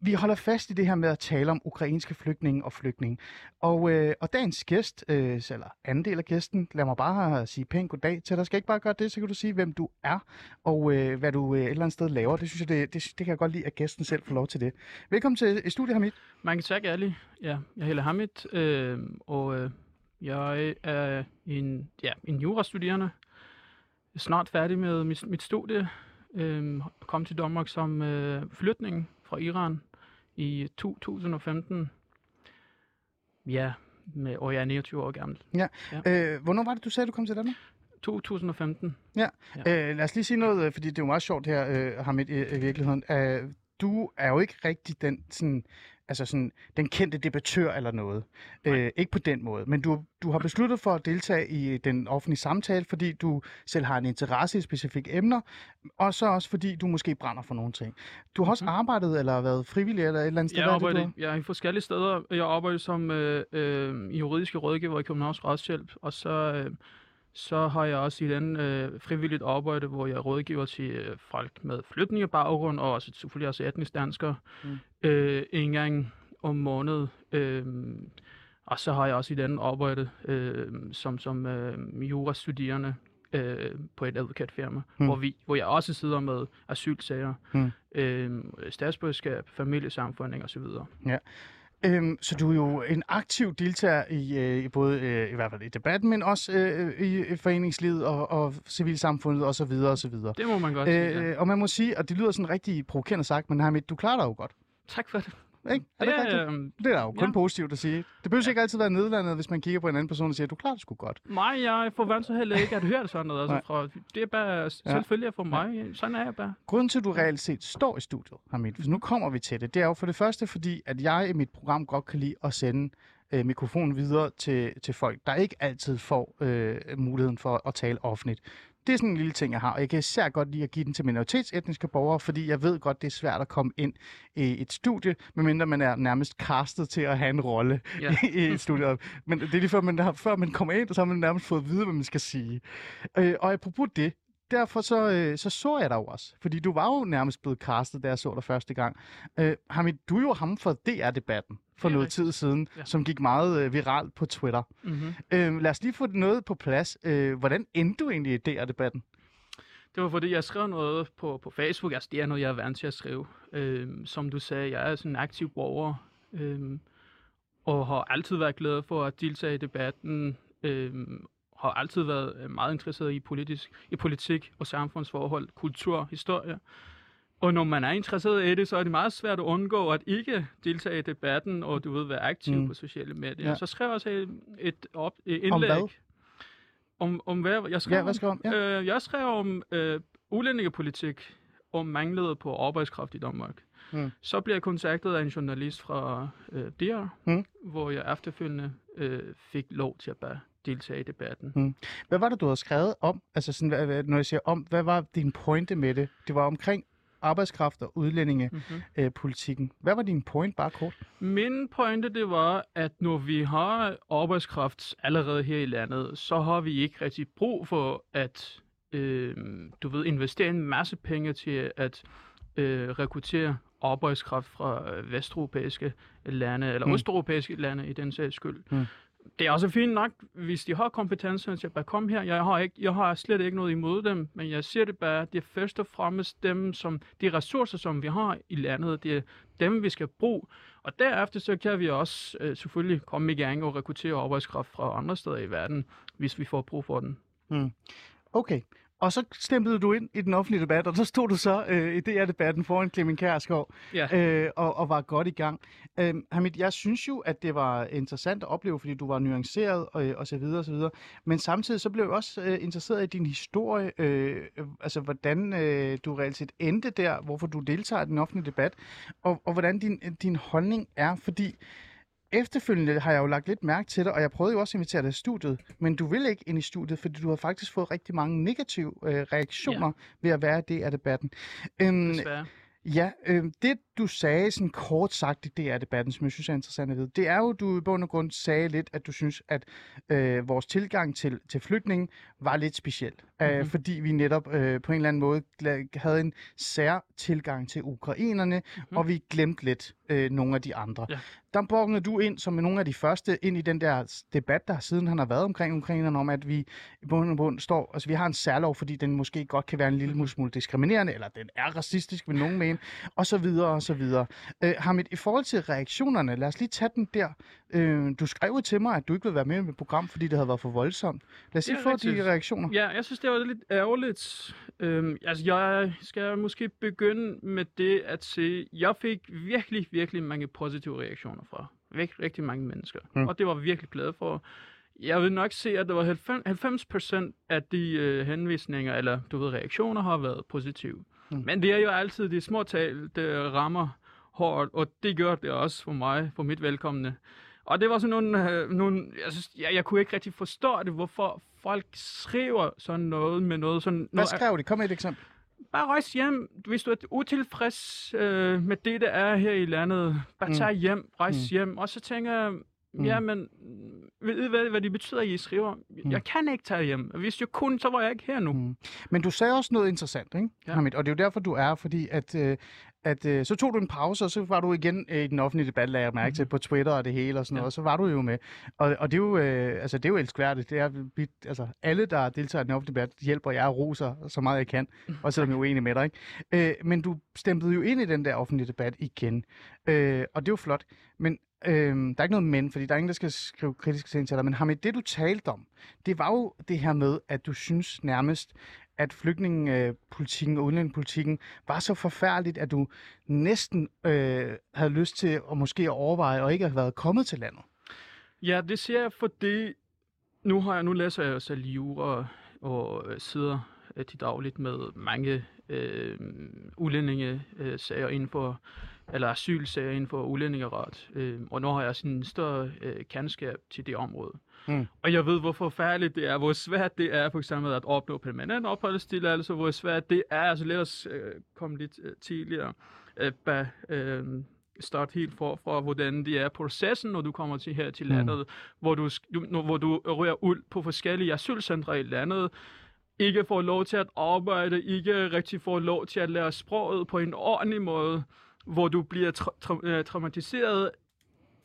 vi holder fast i det her med at tale om ukrainske flygtninge og flygtninge. Og, øh, og dagens gæst, øh, eller anden del af gæsten, lad mig bare sige pænt goddag til dig. Skal ikke bare gøre det, så kan du sige, hvem du er, og øh, hvad du øh, et eller andet sted laver. Det synes jeg, det, det, det kan jeg godt lide, at gæsten selv får lov til det. Velkommen til øh, studiet, Hamid. Mange tak, Ali. Ja, jeg hedder Hamid, øh, og øh, jeg er en, ja, en jurastuderende. Jeg er snart færdig med mit, mit studie. Øh, kom til Danmark som øh, flytning fra Iran i 2015. Ja, med, og jeg er 29 år gammel. Øh, hvornår var det, du sagde, du kom til Danmark? 2015. Øh, lad os lige sige noget, øh, fordi det er jo meget sjovt her, øh, Hamid, i, i virkeligheden. Øh, du er jo ikke rigtig den, sådan, altså sådan, den kendte debattør eller noget. Øh, ikke på den måde. Men du, du har besluttet for at deltage i den offentlige samtale, fordi du selv har en interesse i specifikke emner, og så også fordi du måske brænder for nogle ting. Du har også Mhm. arbejdet eller været frivillig eller et eller andet sted. Jeg er det, arbejder, jeg er i forskellige steder. Jeg arbejder som øh, øh, juridiske rådgiver i Københavns Retshjælp, og så, øh, så har jeg også i den øh, frivilligt arbejde, hvor jeg rådgiver til øh, folk med flygtningebaggrund, og også selvfølgelig også etnisk danskere, Mm. øh, en gang om måned. Øh, og så har jeg også i den arbejde øh, som, som øh, jurastuderende øh, på et advokatfirma, Mm. hvor, vi, hvor jeg også sidder med asylsager, Mm. øh, statsborgerskab, familiesamfunning osv. Øhm, så du er jo en aktiv deltager i, øh, i både øh, i hvert fald i debatten, men også øh, i, foreningslivet og, og civilsamfundet osv. Og, så videre. Det må man godt sige. Ja. Øh, og man må sige, og det lyder sådan rigtig provokerende sagt, men Hamid, du klarer dig jo godt. Tak for det. Ikke? Er det, Det er øhm, Det er jo kun ja. positivt at sige. Det behøver ikke altid være nedlandet, hvis man kigger på en anden person og siger, du klarer det sgu godt. mig, jeg forventer heller ikke at høre sådan noget. Nej. Altså, fra, det er bare selvfølgelig for mig. Sådan er jeg bare. Grunden til, at du reelt set står i studiet, Hamid, for nu kommer vi til det, det er jo for det første, fordi at jeg i mit program godt kan lide at sende øh, mikrofonen videre til, til folk, der ikke altid får øh, muligheden for at tale offentligt. Det er sådan en lille ting, jeg har, og jeg kan især godt lide at give den til minoritetsetniske borgere, fordi jeg ved godt, det er svært at komme ind i et studie, medmindre man er nærmest castet til at have en rolle Ja. i et studie. Men det er lige før man, har, før man kommer ind, så har man nærmest fået at vide, hvad man skal sige. Øh, og apropos det, derfor så, øh, så så jeg dig jo også. Fordi du var jo nærmest blevet castet, da jeg så dig første gang. Øh, Hamid, du er jo ham for DR-debatten for noget rigtigt. tid siden, ja. Ja. som gik meget øh, viralt på Twitter. Mm-hmm. Øh, lad os lige få noget på plads. Øh, hvordan endte du egentlig i DR-debatten? Det var fordi, jeg skrev noget på, på Facebook. Altså, det er noget, jeg er vant til at skrive. Øhm, som du sagde, jeg er sådan en aktiv borger. Øhm, og har altid været glad for at deltage i debatten. Øhm, har altid været øh, meget interesseret i, politisk, i politik og samfundsforhold, kultur, historie. Og når man er interesseret i det, så er det meget svært at undgå at ikke deltage i debatten, og du ved, være aktiv Mm. på sociale medier. Ja. Så skrev jeg også et, op, et indlæg. Om hvad? Om, om hvad? Jeg skrev Ja, hvad skal du om? Ja. Øh, jeg skrev om øh, udlændingepolitik og manglet på arbejdskraft i Danmark. Mm. Så blev jeg kontaktet af en journalist fra øh, DR, Mm. hvor jeg efterfølgende øh, fik lov til at bare deltage i debatten. Mm. Hvad var det, du havde skrevet om? Altså sådan, hvad- når jeg siger om, hvad var din pointe med det? Det var omkring arbejdskraft og udlændingepolitikken. Mm-hmm. Øh, politikken. hvad var din point, bare kort? Min pointe det var, at når vi har arbejdskraft allerede her i landet, så har vi ikke rigtig brug for at øh, du ved, investere en masse penge til at øh, rekruttere arbejdskraft fra øh, vesteuropæiske lande, eller mm. østeuropæiske lande i den sags skyld. Mm. Det er også fint nok, hvis de har kompetencerne til at bare komme her. Jeg har, ikke, jeg har slet ikke noget imod dem, men jeg siger det bare, det er først og fremmest dem, som, de ressourcer, som vi har i landet, det er dem, vi skal bruge. Og derefter så kan vi også øh, selvfølgelig komme i gang og rekruttere arbejdskraft fra andre steder i verden, hvis vi får brug for den. Hmm. Okay. Og så stemplede du ind i den offentlige debat, og så stod du så øh, i DR-debatten foran Clemen Kærsgaard Ja. øh, og, og var godt i gang. Øh, Hamid, jeg synes jo, at det var interessant at opleve, fordi du var nuanceret og, og så videre og så videre. Men samtidig så blev jeg også øh, interesseret i din historie, øh, øh, altså hvordan øh, du reelt set endte der, hvorfor du deltager i den offentlige debat, og, og hvordan din, din holdning er, fordi Efterfølgende har jeg jo lagt lidt mærke til dig, og jeg prøvede jo også at invitere dig i studiet, men du vil ikke ind i studiet, fordi du har faktisk fået rigtig mange negative øh, reaktioner ja. ved at være det af debatten. Øhm, Desværre. Ja, øh, det du sagde sådan kort sagt i DR-debatten, som jeg synes er interessant at vide, det er jo, du i bund og grund sagde lidt, at du synes, at øh, vores tilgang til, til flygtningen var lidt speciel. Mm-hmm. Øh, fordi vi netop øh, på en eller anden måde havde en sær tilgang til ukrainerne, mm-hmm. og vi glemte lidt øh, nogle af de andre. Ja. Der bongede du ind som nogle af de første ind i den der debat, der siden han har været omkring ukrainerne, om at vi i bund og grund står, altså vi har en særlov, fordi den måske godt kan være en lille smule diskriminerende, eller den er racistisk, vil nogen mene, og så videre, og så videre. Øh, Hamid, i forhold til reaktionerne, lad os lige tage den der. Øh, du skrev til mig, at du ikke ville være med i mit program, fordi det havde været for voldsomt. Lad os lige få rigtigt. de reaktioner. Ja, jeg synes, det var lidt ærgerligt. Øhm, altså, jeg skal måske begynde med det at sige, jeg fik virkelig, virkelig mange positive reaktioner fra virkelig, rigtig mange mennesker. Mm. Og det var virkelig glad for. Jeg vil nok se, at det var 90 90 procent af de øh, henvisninger, eller du ved, reaktioner har været positive. Mm. Mm. Men det er jo altid de små tal, der rammer hårdt, og det gør det også for mig, for mit velkomne. Og det var sådan nogle, øh, nogle jeg, synes, jeg, jeg kunne ikke rigtig forstå det, hvorfor folk skriver sådan noget med noget sådan... Hvad skrev de? Kom med et eksempel. bare rejs hjem. Hvis du er utilfreds øh, med det, der er her i landet, bare Mm. tag hjem, rejs mm. hjem. Og så tænker jeg, Mm. ja, men ved I, hvad, hvad det betyder, I skriver? Mm. Jeg kan ikke tage hjem. Hvis jeg kunne, så var jeg ikke her nu. Mm. Men du sagde også noget interessant, ikke? Ja. Hamid? Og det er jo derfor, du er, fordi at, øh, at øh, så tog du en pause, og så var du igen øh, i den offentlige debat, lagde jeg mærke til, på Twitter og det hele og sådan. Ja. noget, og så var du jo med. Og, og det, er jo, øh, altså, det er jo elskværdigt. Det er, vi, altså, alle, der deltager i den offentlige debat, hjælper jeg og roser så meget jeg kan, og selvom jeg er uenig med dig. Ikke? Øh, men du stemplede jo ind i den der offentlige debat igen, øh, og det er jo flot. Men øh, der er ikke noget men, fordi der er ingen, der skal skrive kritiske ting til dig. Men Hamid, det du talte om, det var jo det her med, at du synes nærmest, at flygtningepolitikken øh, og udlændingepolitikken var så forfærdeligt, at du næsten øh, havde lyst til at måske overveje og ikke have været kommet til landet. Ja, det ser jeg, fordi nu, har jeg, nu læser jeg jo selv jura og øh, sidder øh, til dagligt med mange øh, udlændinge øh, sager inden for, eller asylsager inden for udlændingeret. Øh, og nu har jeg sådan en større øh, kendskab til det område. Mm. Og jeg ved, hvor forfærdeligt det er, hvor svært det er for eksempel at opnå permanent opholdstilladelse, hvor svært det er. Altså lad os øh, komme lidt øh, tidligere. Øh, bag, øh, starte helt forfra, hvordan det er processen, når du kommer til her til Mm. landet, hvor, du, du, hvor du rører ud på forskellige asylcentre i landet, ikke får lov til at arbejde, ikke rigtig får lov til at lære sproget på en ordentlig måde, hvor du bliver tra- tra- øh, traumatiseret,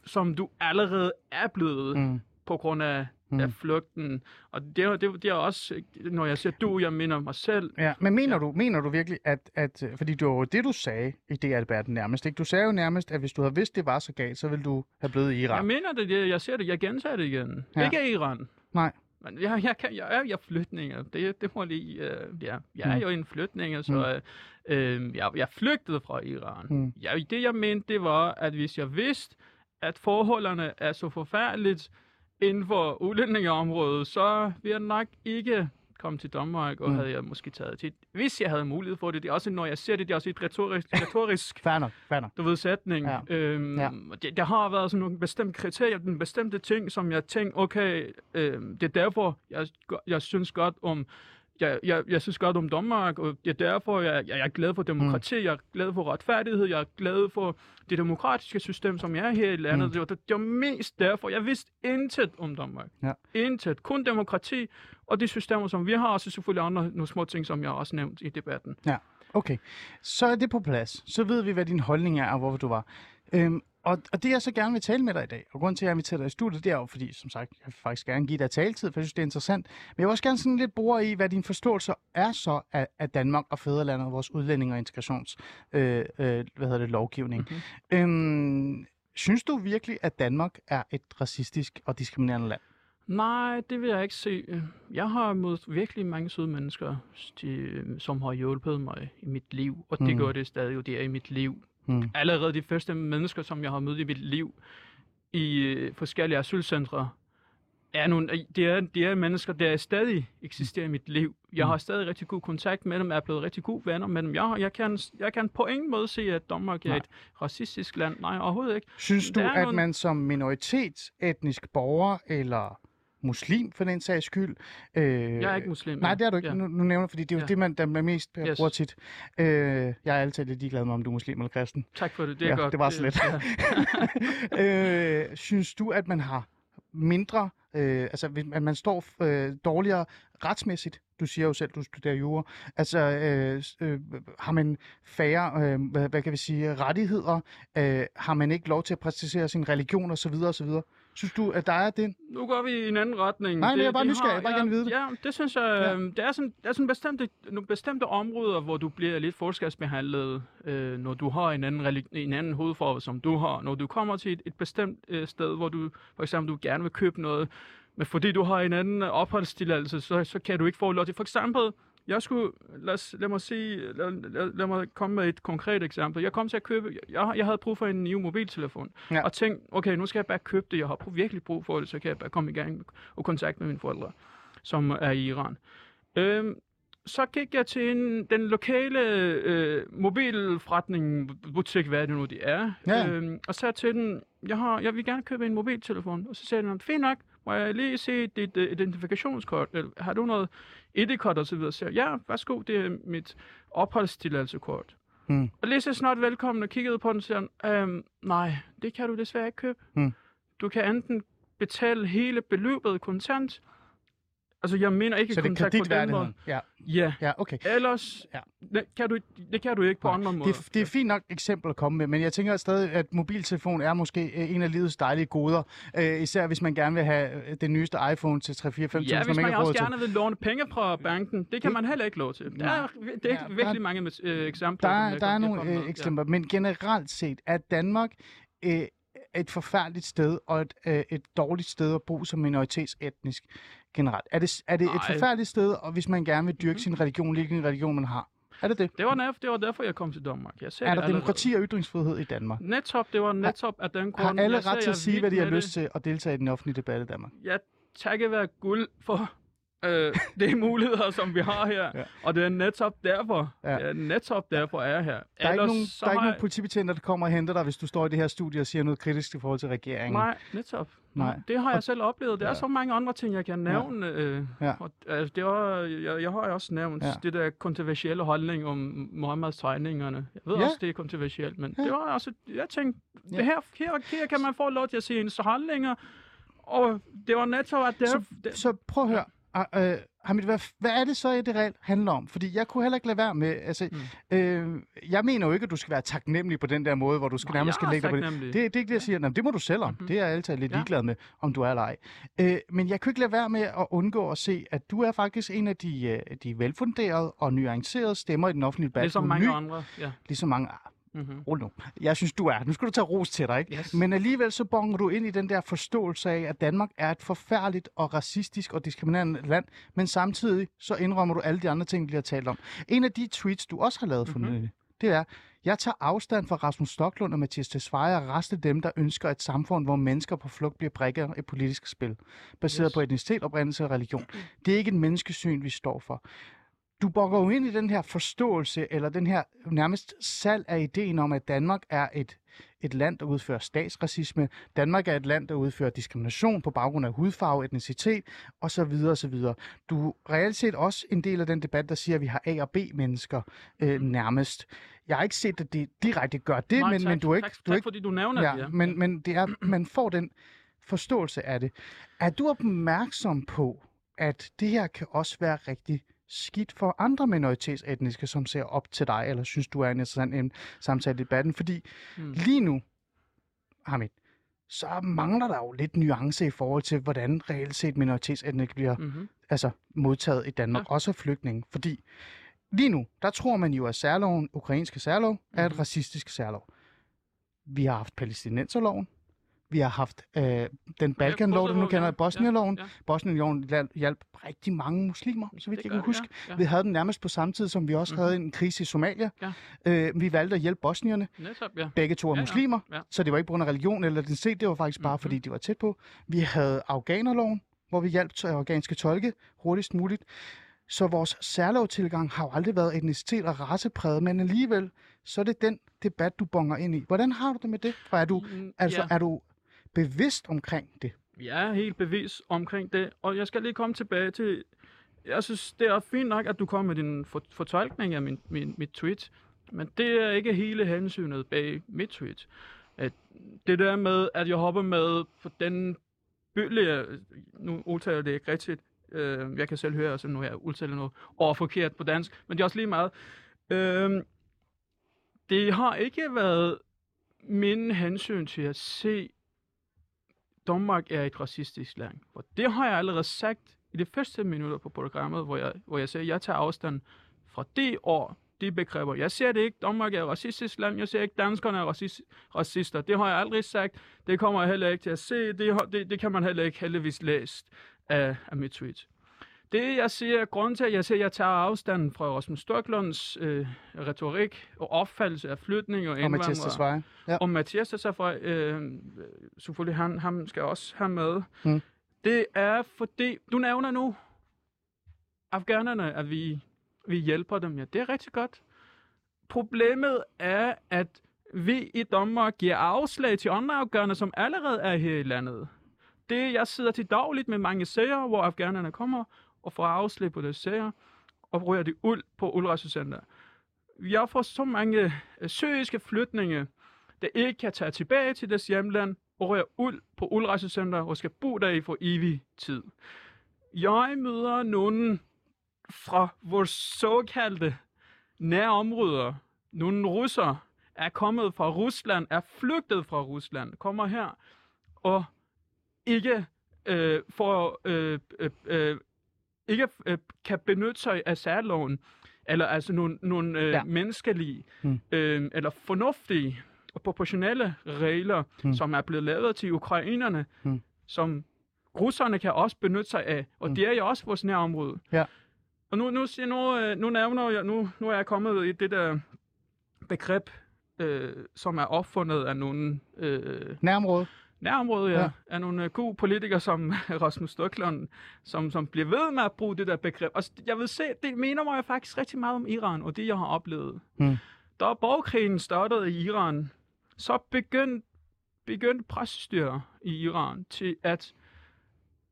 som du allerede er blevet Mm. på grund af, Mm. af flugten. Og det er, det, det er også, når jeg siger du, jeg mener mig selv. Ja, men mener du, mener du virkelig, at, at fordi det var det, du sagde i DR-debatten nærmest, ikke? Du sagde jo nærmest, at hvis du havde vidst, det var så galt, så ville du have blevet i Iran. Jeg mener det, det, jeg ser det, jeg gentager det igen. Ja. Ja. Ikke Iran. Nej. Men jeg, jeg, kan, jeg er jeg flygtninger. Det, det må lige, uh, ja. Jeg er Mm. jo en flygtninger, så uh, uh, jeg, jeg flygtede fra Iran. Mm. Ja, det jeg mente, det var, at hvis jeg vidste, at forholdene er så forfærdeligt inden for udlændingeområdet, så ville jeg nok ikke komme til Danmark, og Mm. havde jeg måske taget til. Hvis jeg havde mulighed for det, det er også, når jeg ser det, det er også et retorisk, retorisk Fair nok, fair nok. du ved, sætning. Ja. Øhm, Ja. ja. det, der har været sådan nogle bestemte kriterier, nogle bestemte ting, som jeg tænkte, okay, øhm, det er derfor, jeg, jeg synes godt om jeg, jeg, jeg synes godt om Danmark, og det er derfor, jeg, jeg, jeg er glad for demokrati, mm. jeg er glad for retfærdighed, jeg er glad for det demokratiske system, som jeg er her i landet. Mm. Mm. Det, var, det var mest derfor. Jeg vidste intet om Danmark. Ja. Intet. Kun demokrati og de systemer, som vi har, og så selvfølgelig andre nogle små ting, som jeg også nævnt i debatten. Okay, så er det på plads. Så ved vi, hvad din holdning er, og hvorfor du var. Øhm, og, og det jeg så gerne vil tale med dig i dag, og grunden til, at jeg inviterer dig i studiet, det er jo, fordi, som sagt, jeg vil faktisk gerne give dig taletid, for jeg synes, det er interessant. Men jeg vil også gerne sådan lidt bore i, hvad din forståelse er så af, af Danmark og fædrelandet, og vores udlænding- og integrations øh, øh, hvad hedder det, lovgivning. Mm-hmm. Øhm, synes du virkelig, at Danmark er et racistisk og diskriminerende land? Nej, det vil jeg ikke se. Jeg har mødt virkelig mange søde mennesker, de, som har hjulpet mig i mit liv, og det Mm. gør det stadig, og det er i mit liv. Mm. Allerede de første mennesker, som jeg har mødt i mit liv, i øh, forskellige asylcentre, er nogle, det, er, det er mennesker, der stadig eksisterer i mit liv. Jeg Mm. har stadig rigtig god kontakt med dem, er blevet rigtig gode venner med dem. Jeg, jeg, kan, jeg kan på ingen måde se, at Danmark er Nej. et racistisk land. Nej, overhovedet ikke. Synes du, er at nogle- man som minoritetsetnisk borger, eller muslim for den sags skyld. Øh, Jeg er ikke muslim. Nej, det er du ikke. Ja. Nu, nu nævner fordi det er jo Ja. det, man, der man mest yes. Yes. bruger tit. Øh, jeg er altid lidt ligeglad med, om du er muslim eller kristen. Tak for det, det er Ja, godt. det var så lidt. Ja. øh, synes du, at man har mindre, øh, altså at man står øh, dårligere retsmæssigt? Du siger jo selv, du studerer jura. Altså, øh, øh, har man færre, øh, hvad, hvad kan vi sige, rettigheder? Øh, har man ikke lov til at præcisere sin religion osv. osv.? Synes du, at der er det? Nu går vi i en anden retning. Nej, men jeg er bare nysgerrig. Jeg bare ja, gerne vide det. Ja, det synes jeg, Ja. ja. det er sådan, der er sådan bestemte, nogle bestemte områder, hvor du bliver lidt forskelsbehandlet, øh, når du har en anden, en anden hovedfarve, som du har. Når du kommer til et, et bestemt øh, sted, hvor du for eksempel du gerne vil købe noget, men fordi du har en anden opholdstilladelse, så, så kan du ikke få lov til. For eksempel, jeg skulle, lad, os, lad mig sige, lad, lad, lad mig komme med et konkret eksempel. Jeg kom til at købe, jeg, jeg havde brug for en ny mobiltelefon, Ja. og tænkte, okay, nu skal jeg bare købe det, jeg har virkelig brug for det, så kan jeg bare komme i gang og kontakt med mine forældre, som er i Iran. Øhm, så gik jeg til en, den lokale øh, mobilforretning, butik, hvad det nu det er, Ja. øhm, og sagde til den, jeg, har, jeg vil gerne købe en mobiltelefon. Og så sagde den, fint nok, må jeg lige se dit uh, identifikationskort? Eller, har du noget ID-kort og så videre? Så jeg, ja, værsgo, det er mit opholdstilladsekort. Hmm. Og lige så snart velkommen og kiggede på den, siger han, øhm, nej, det kan du desværre ikke købe. Hmm. Du kan enten betale hele beløbet kontant, altså jeg mener ikke Så det kontant på den måde. Ja, Ja, ja, okay. ellers Ja. ja. det, kan du, det kan du ikke på Nej, andre måder. Det, er- det er fint nok eksempel at komme med, men jeg tænker stadig, at mobiltelefon er måske øh, en af livets dejlige goder. Øh, især hvis man gerne vil have øh, den nyeste iPhone til 3 4 5 Ja, hvis man man også gerne vil låne penge fra banken, det kan man heller ikke lov til. Der er, det er Ja, der- virkelig mange øh, eksempler. Der er, jeg der er nogle øh, eksempler, men generelt set er Danmark øh, et forfærdeligt sted og et, øh, et dårligt sted at bo som minoritetsetnisk generelt. Er det, er det et forfærdeligt sted, og hvis man gerne vil dyrke Mhm. sin religion, hvilken religion man har? Er det det? Ja. Det var, derfor, det var derfor, jeg kom til Danmark. Jeg sagde Er det der allerede. demokrati og ytringsfrihed i Danmark? Netop, det var netop af den grund. Har alle jeg ret til jeg at sige, hvad de har lyst til at deltage i den offentlige debat i Danmark? det. Jeg takker være guld for øh, de muligheder, som vi har her. Ja. ja. Og det er netop derfor. Ja. Ja. Det er netop derfor, jeg er her. Der er ikke nogen, der er ikke nogen politibetjenter, der kommer og henter dig, hvis du står i det her studie og siger noget kritisk i forhold til regeringen. Nej, netop. Nej. Det har jeg selv oplevet. Der Ja. er så mange andre ting, jeg kan nævne. Øh, Ja. og, altså, det var, jeg, jeg har også nævnt Ja. ja. det der kontroversielle holdning om Mohammeds tegningerne. Jeg ved Ja. ja. også, det er kontroversielt, men Ja. ja. det var også, jeg tænkte, Ja. ja. det her, her, her kan man få lov til at se ens handlinger, og det var netop, at det, Så, det, så prøv at høre. Uh, uh, Hamid, hvad, hvad er det så, det reelt handler om? Fordi jeg kunne heller ikke lade være med... Altså, mm. øh, jeg mener jo ikke, at du skal være taknemmelig på den der måde, hvor du skal Nej, nærmest skal lægge dig på det. Det, det er ikke det, jeg siger. Nå, men det må du selv om. Mm-hmm. Det er jeg altid lidt Ja. ligeglad med, om du er eller ej. Øh, men jeg kunne ikke lade være med at undgå at se, at du er faktisk en af de, øh, de velfunderede og nuancerede stemmer i den offentlige debat. ligesom Du er mange ny, andre. Ja. Ligesom mange Mm-hmm. Rul nu. Jeg synes, du er. Nu skal du tage ros til dig, ikke? Yes. Men alligevel så bonger du ind i den der forståelse af, at Danmark er et forfærdeligt og racistisk og diskriminerende land, men samtidig så indrømmer du alle de andre ting, vi har talt om. En af de tweets, du også har lavet for Mhm. nylig, det er, jeg tager afstand fra Rasmus Stocklund og Mathias Tesfaye og resten af dem, der ønsker et samfund, hvor mennesker på flugt bliver brækker i politisk spil, baseret Yes. på etnicitet, oprindelse og religion. Det er ikke et menneskesyn, vi står for du bokker jo ind i den her forståelse, eller den her nærmest salg af ideen om, at Danmark er et, et land, der udfører statsracisme. Danmark er et land, der udfører diskrimination på baggrund af hudfarve, etnicitet osv. osv. Du er reelt set også en del af den debat, der siger, at vi har A- og B-mennesker øh, nærmest. Jeg har ikke set, at det direkte gør det, Nej, men, tak, men du er ikke... tak, du er tak ikke fordi du nævner det. ja, men, men det er, man får den forståelse af det. Er du opmærksom på, at det her kan også være rigtig skidt for andre minoritetsetniske, som ser op til dig, eller synes, du er en interessant emne, samtale i debatten? Fordi Hmm. lige nu, Hamid, så mangler der jo lidt nuance i forhold til, hvordan reelt set minoritetsetniske bliver Mm-hmm. altså, modtaget i Danmark, ja. også af flygtninge. Fordi lige nu, der tror man jo, at særloven, ukrainske særlov, mm-hmm. er et Mhm. racistisk særlov. Vi har haft palæstinenserloven, vi har haft øh, den Balkanlov, der nu kender ja, Bosnierloven. ja, ja. Bosnierloven hjalp- rigtig mange muslimer, så vidt Det jeg gør kan det, huske. Ja, ja. Vi havde den nærmest på samme tid, som vi også Mhm. havde en krise i Somalia. Ja. Øh, vi valgte at hjælpe bosnierne. Netop, ja. Begge to er Ja, ja. muslimer, Ja. så det var ikke på grund af religion eller den set, det var faktisk bare Mhm. fordi, de var tæt på. Vi havde afghanerloven, hvor vi hjalp til afghanske tolke hurtigst muligt. Så vores særlovtilgang har jo aldrig været etnicitet og racepræget, men alligevel, så er det den debat, du bonger ind i. Hvordan har du det med det? Og er du, Mm, altså, ja. er du bevidst omkring det? jeg er helt bevidst omkring det, og jeg skal lige komme tilbage til, jeg synes, det er fint nok, at du kommer med din for, fortolkning af min, min, mit tweet, men det er ikke hele hensynet bag mit tweet. At det der med, at jeg hopper med på den bølge, nu udtaler det ikke rigtigt, øh, jeg kan selv høre, at nu jeg udtaler noget over forkert på dansk, men det er også lige meget. Øh, det har ikke været min hensyn til at se, Danmark er et racistisk land. Og det har jeg allerede sagt i de første minutter på programmet, hvor jeg, hvor jeg siger, at jeg tager afstand fra det år, de begreber. Jeg ser det ikke, Danmark er et racistisk land. Jeg ser ikke, danskerne er racist, racister. Det har jeg aldrig sagt. Det kommer jeg heller ikke til at se. Det, det, det kan man heller ikke heldigvis læse af, af mit tweet. Det, jeg siger, grund til, at jeg siger, at jeg tager afstand fra Rasmus Stoklunds øh, retorik og opfattelse af flytning og Og Mathias indvandrere. Tesfaye. Ja. Og Mathias fra, øh, selvfølgelig han, ham skal også have med. Mm. Det er fordi, du nævner nu afghanerne, at vi, vi hjælper dem. Ja, det er rigtig godt. Problemet er, at vi i Danmark giver afslag til andre afghaner, som allerede er her i landet. Det, jeg sidder til dagligt med mange sager, hvor afghanerne kommer og får afslag på deres sager, og rører de ud på udrejsecenter. Jeg får så mange øh, syriske flytninge, der ikke kan tage tilbage til deres hjemland og rører ud på udrejsecenter og skal bo der i for evig tid. Jeg møder nogen fra vores såkaldte nærområder. Nogle russer er kommet fra Rusland, er flygtet fra Rusland, kommer her og ikke øh, får øh, øh, øh, ikke øh, kan benytte sig af særloven, eller altså nogle, nogle øh, Ja. menneskelige Mm. øh, eller fornuftige og proportionelle regler, Mm. som er blevet lavet til ukrainerne, Mm. som russerne kan også benytte sig af, og Mm. mm. det er jo også vores nærområde. Ja. Og nu, nu, siger, nu, øh, nu nævner jeg, nu, nu er jeg kommet i det der begreb, øh, som er opfundet af nogle øh, Nærområde. Nærområde, ja, Ja. af nogle øh, gode politikere som Rasmus Stoklund, som, som bliver ved med at bruge det der begreb. Og jeg vil se, det mener mig faktisk rigtig meget om Iran, og det jeg har oplevet. Mm. Da borgerkrigen startede i Iran, så begyndte begyndte præstestyre i Iran til at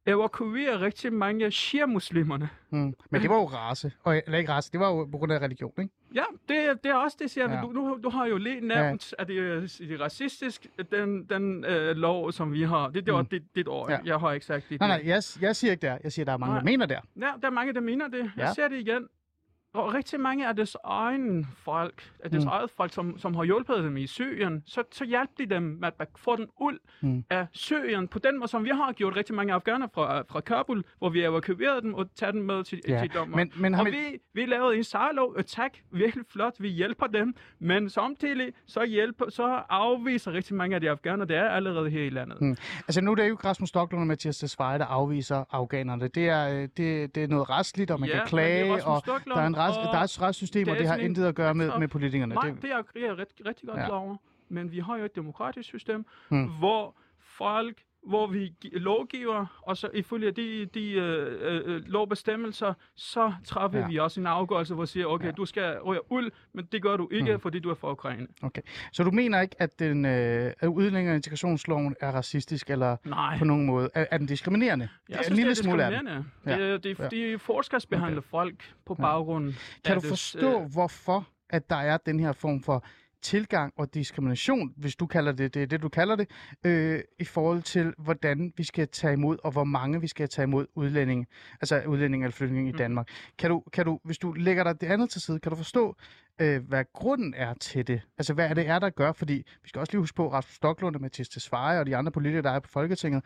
evakuere rigtig mange shia-muslimerne. Mm. Men det var jo race. Og, eller ikke race, det var jo på grund af religion, ikke? Ja, det, det er også det, siger Ja. du, nu, du har jo lige nævnt, ja. at det er, det er racistisk, den, den øh, lov, som vi har. Det, det var Mm. dit, dit ord. Ja. Jeg har ikke sagt det. Nej, nej, jeg, jeg siger ikke der. Jeg siger, der er mange, der Nej. mener der. Ja, der er mange, der mener det. Jeg Ja. ser det igen. Og rigtig mange af deres egen folk, af deres Mm. eget folk, som, som har hjulpet dem i Syrien, så, så hjalp de dem med at få den ud Mm. af Syrien. På den måde, som vi har gjort rigtig mange afghaner fra, fra Kabul, hvor vi evakuerede dem og tager dem med til, Ja, til dommer. Men, men og vi, vi lavede en sejlov, og tak, virkelig flot, vi hjælper dem, men samtidig så, hjælper, så afviser rigtig mange af de afghanere, der er allerede her i landet. Mm. altså nu er det jo Rasmus Stoklund og Mathias Tesfaye, der afviser afghanerne. Det er, øh, det, det er noget retsligt, og man Ja, kan klage, og der er, en rets, og der er et retssystem, det og det har intet at gøre med, med politikerne. Nej, det, det er jeg rigtig, godt Ja. klar over. Men vi har jo et demokratisk system, hmm. hvor folk, hvor vi gi- lovgiver, og så ifølge de, de øh, øh, lovbestemmelser, så træffer Ja. ja. vi også en afgørelse, hvor vi siger, okay, Ja. ja. du skal ryge ud, men det gør du ikke, hmm. fordi du er fra Ukraine. så du mener ikke, at den øh, at udlændinge- og integrationsloven er racistisk, eller Nej, på nogen måde? Er, er den diskriminerende? jeg en synes, lille det er smule diskriminerende. Ja. Det, det, Ja. det, de forskelsbehandler okay. folk på Ja. baggrund Kan af du forstå, øh, hvorfor at der er den her form for tilgang og diskrimination, hvis du kalder det, det det, du kalder det, øh, i forhold til, hvordan vi skal tage imod, og hvor mange vi skal tage imod udlændinge, altså udlændinge eller flygtninge i Mm. Danmark. Kan du, kan du, hvis du lægger dig det andet til side, kan du forstå, øh, hvad grunden er til det? Altså, hvad er det er, der gør? Fordi vi skal også lige huske på, Rasmus Stoklund og Mathias Tesfaye og de andre politikere, der er på Folketinget,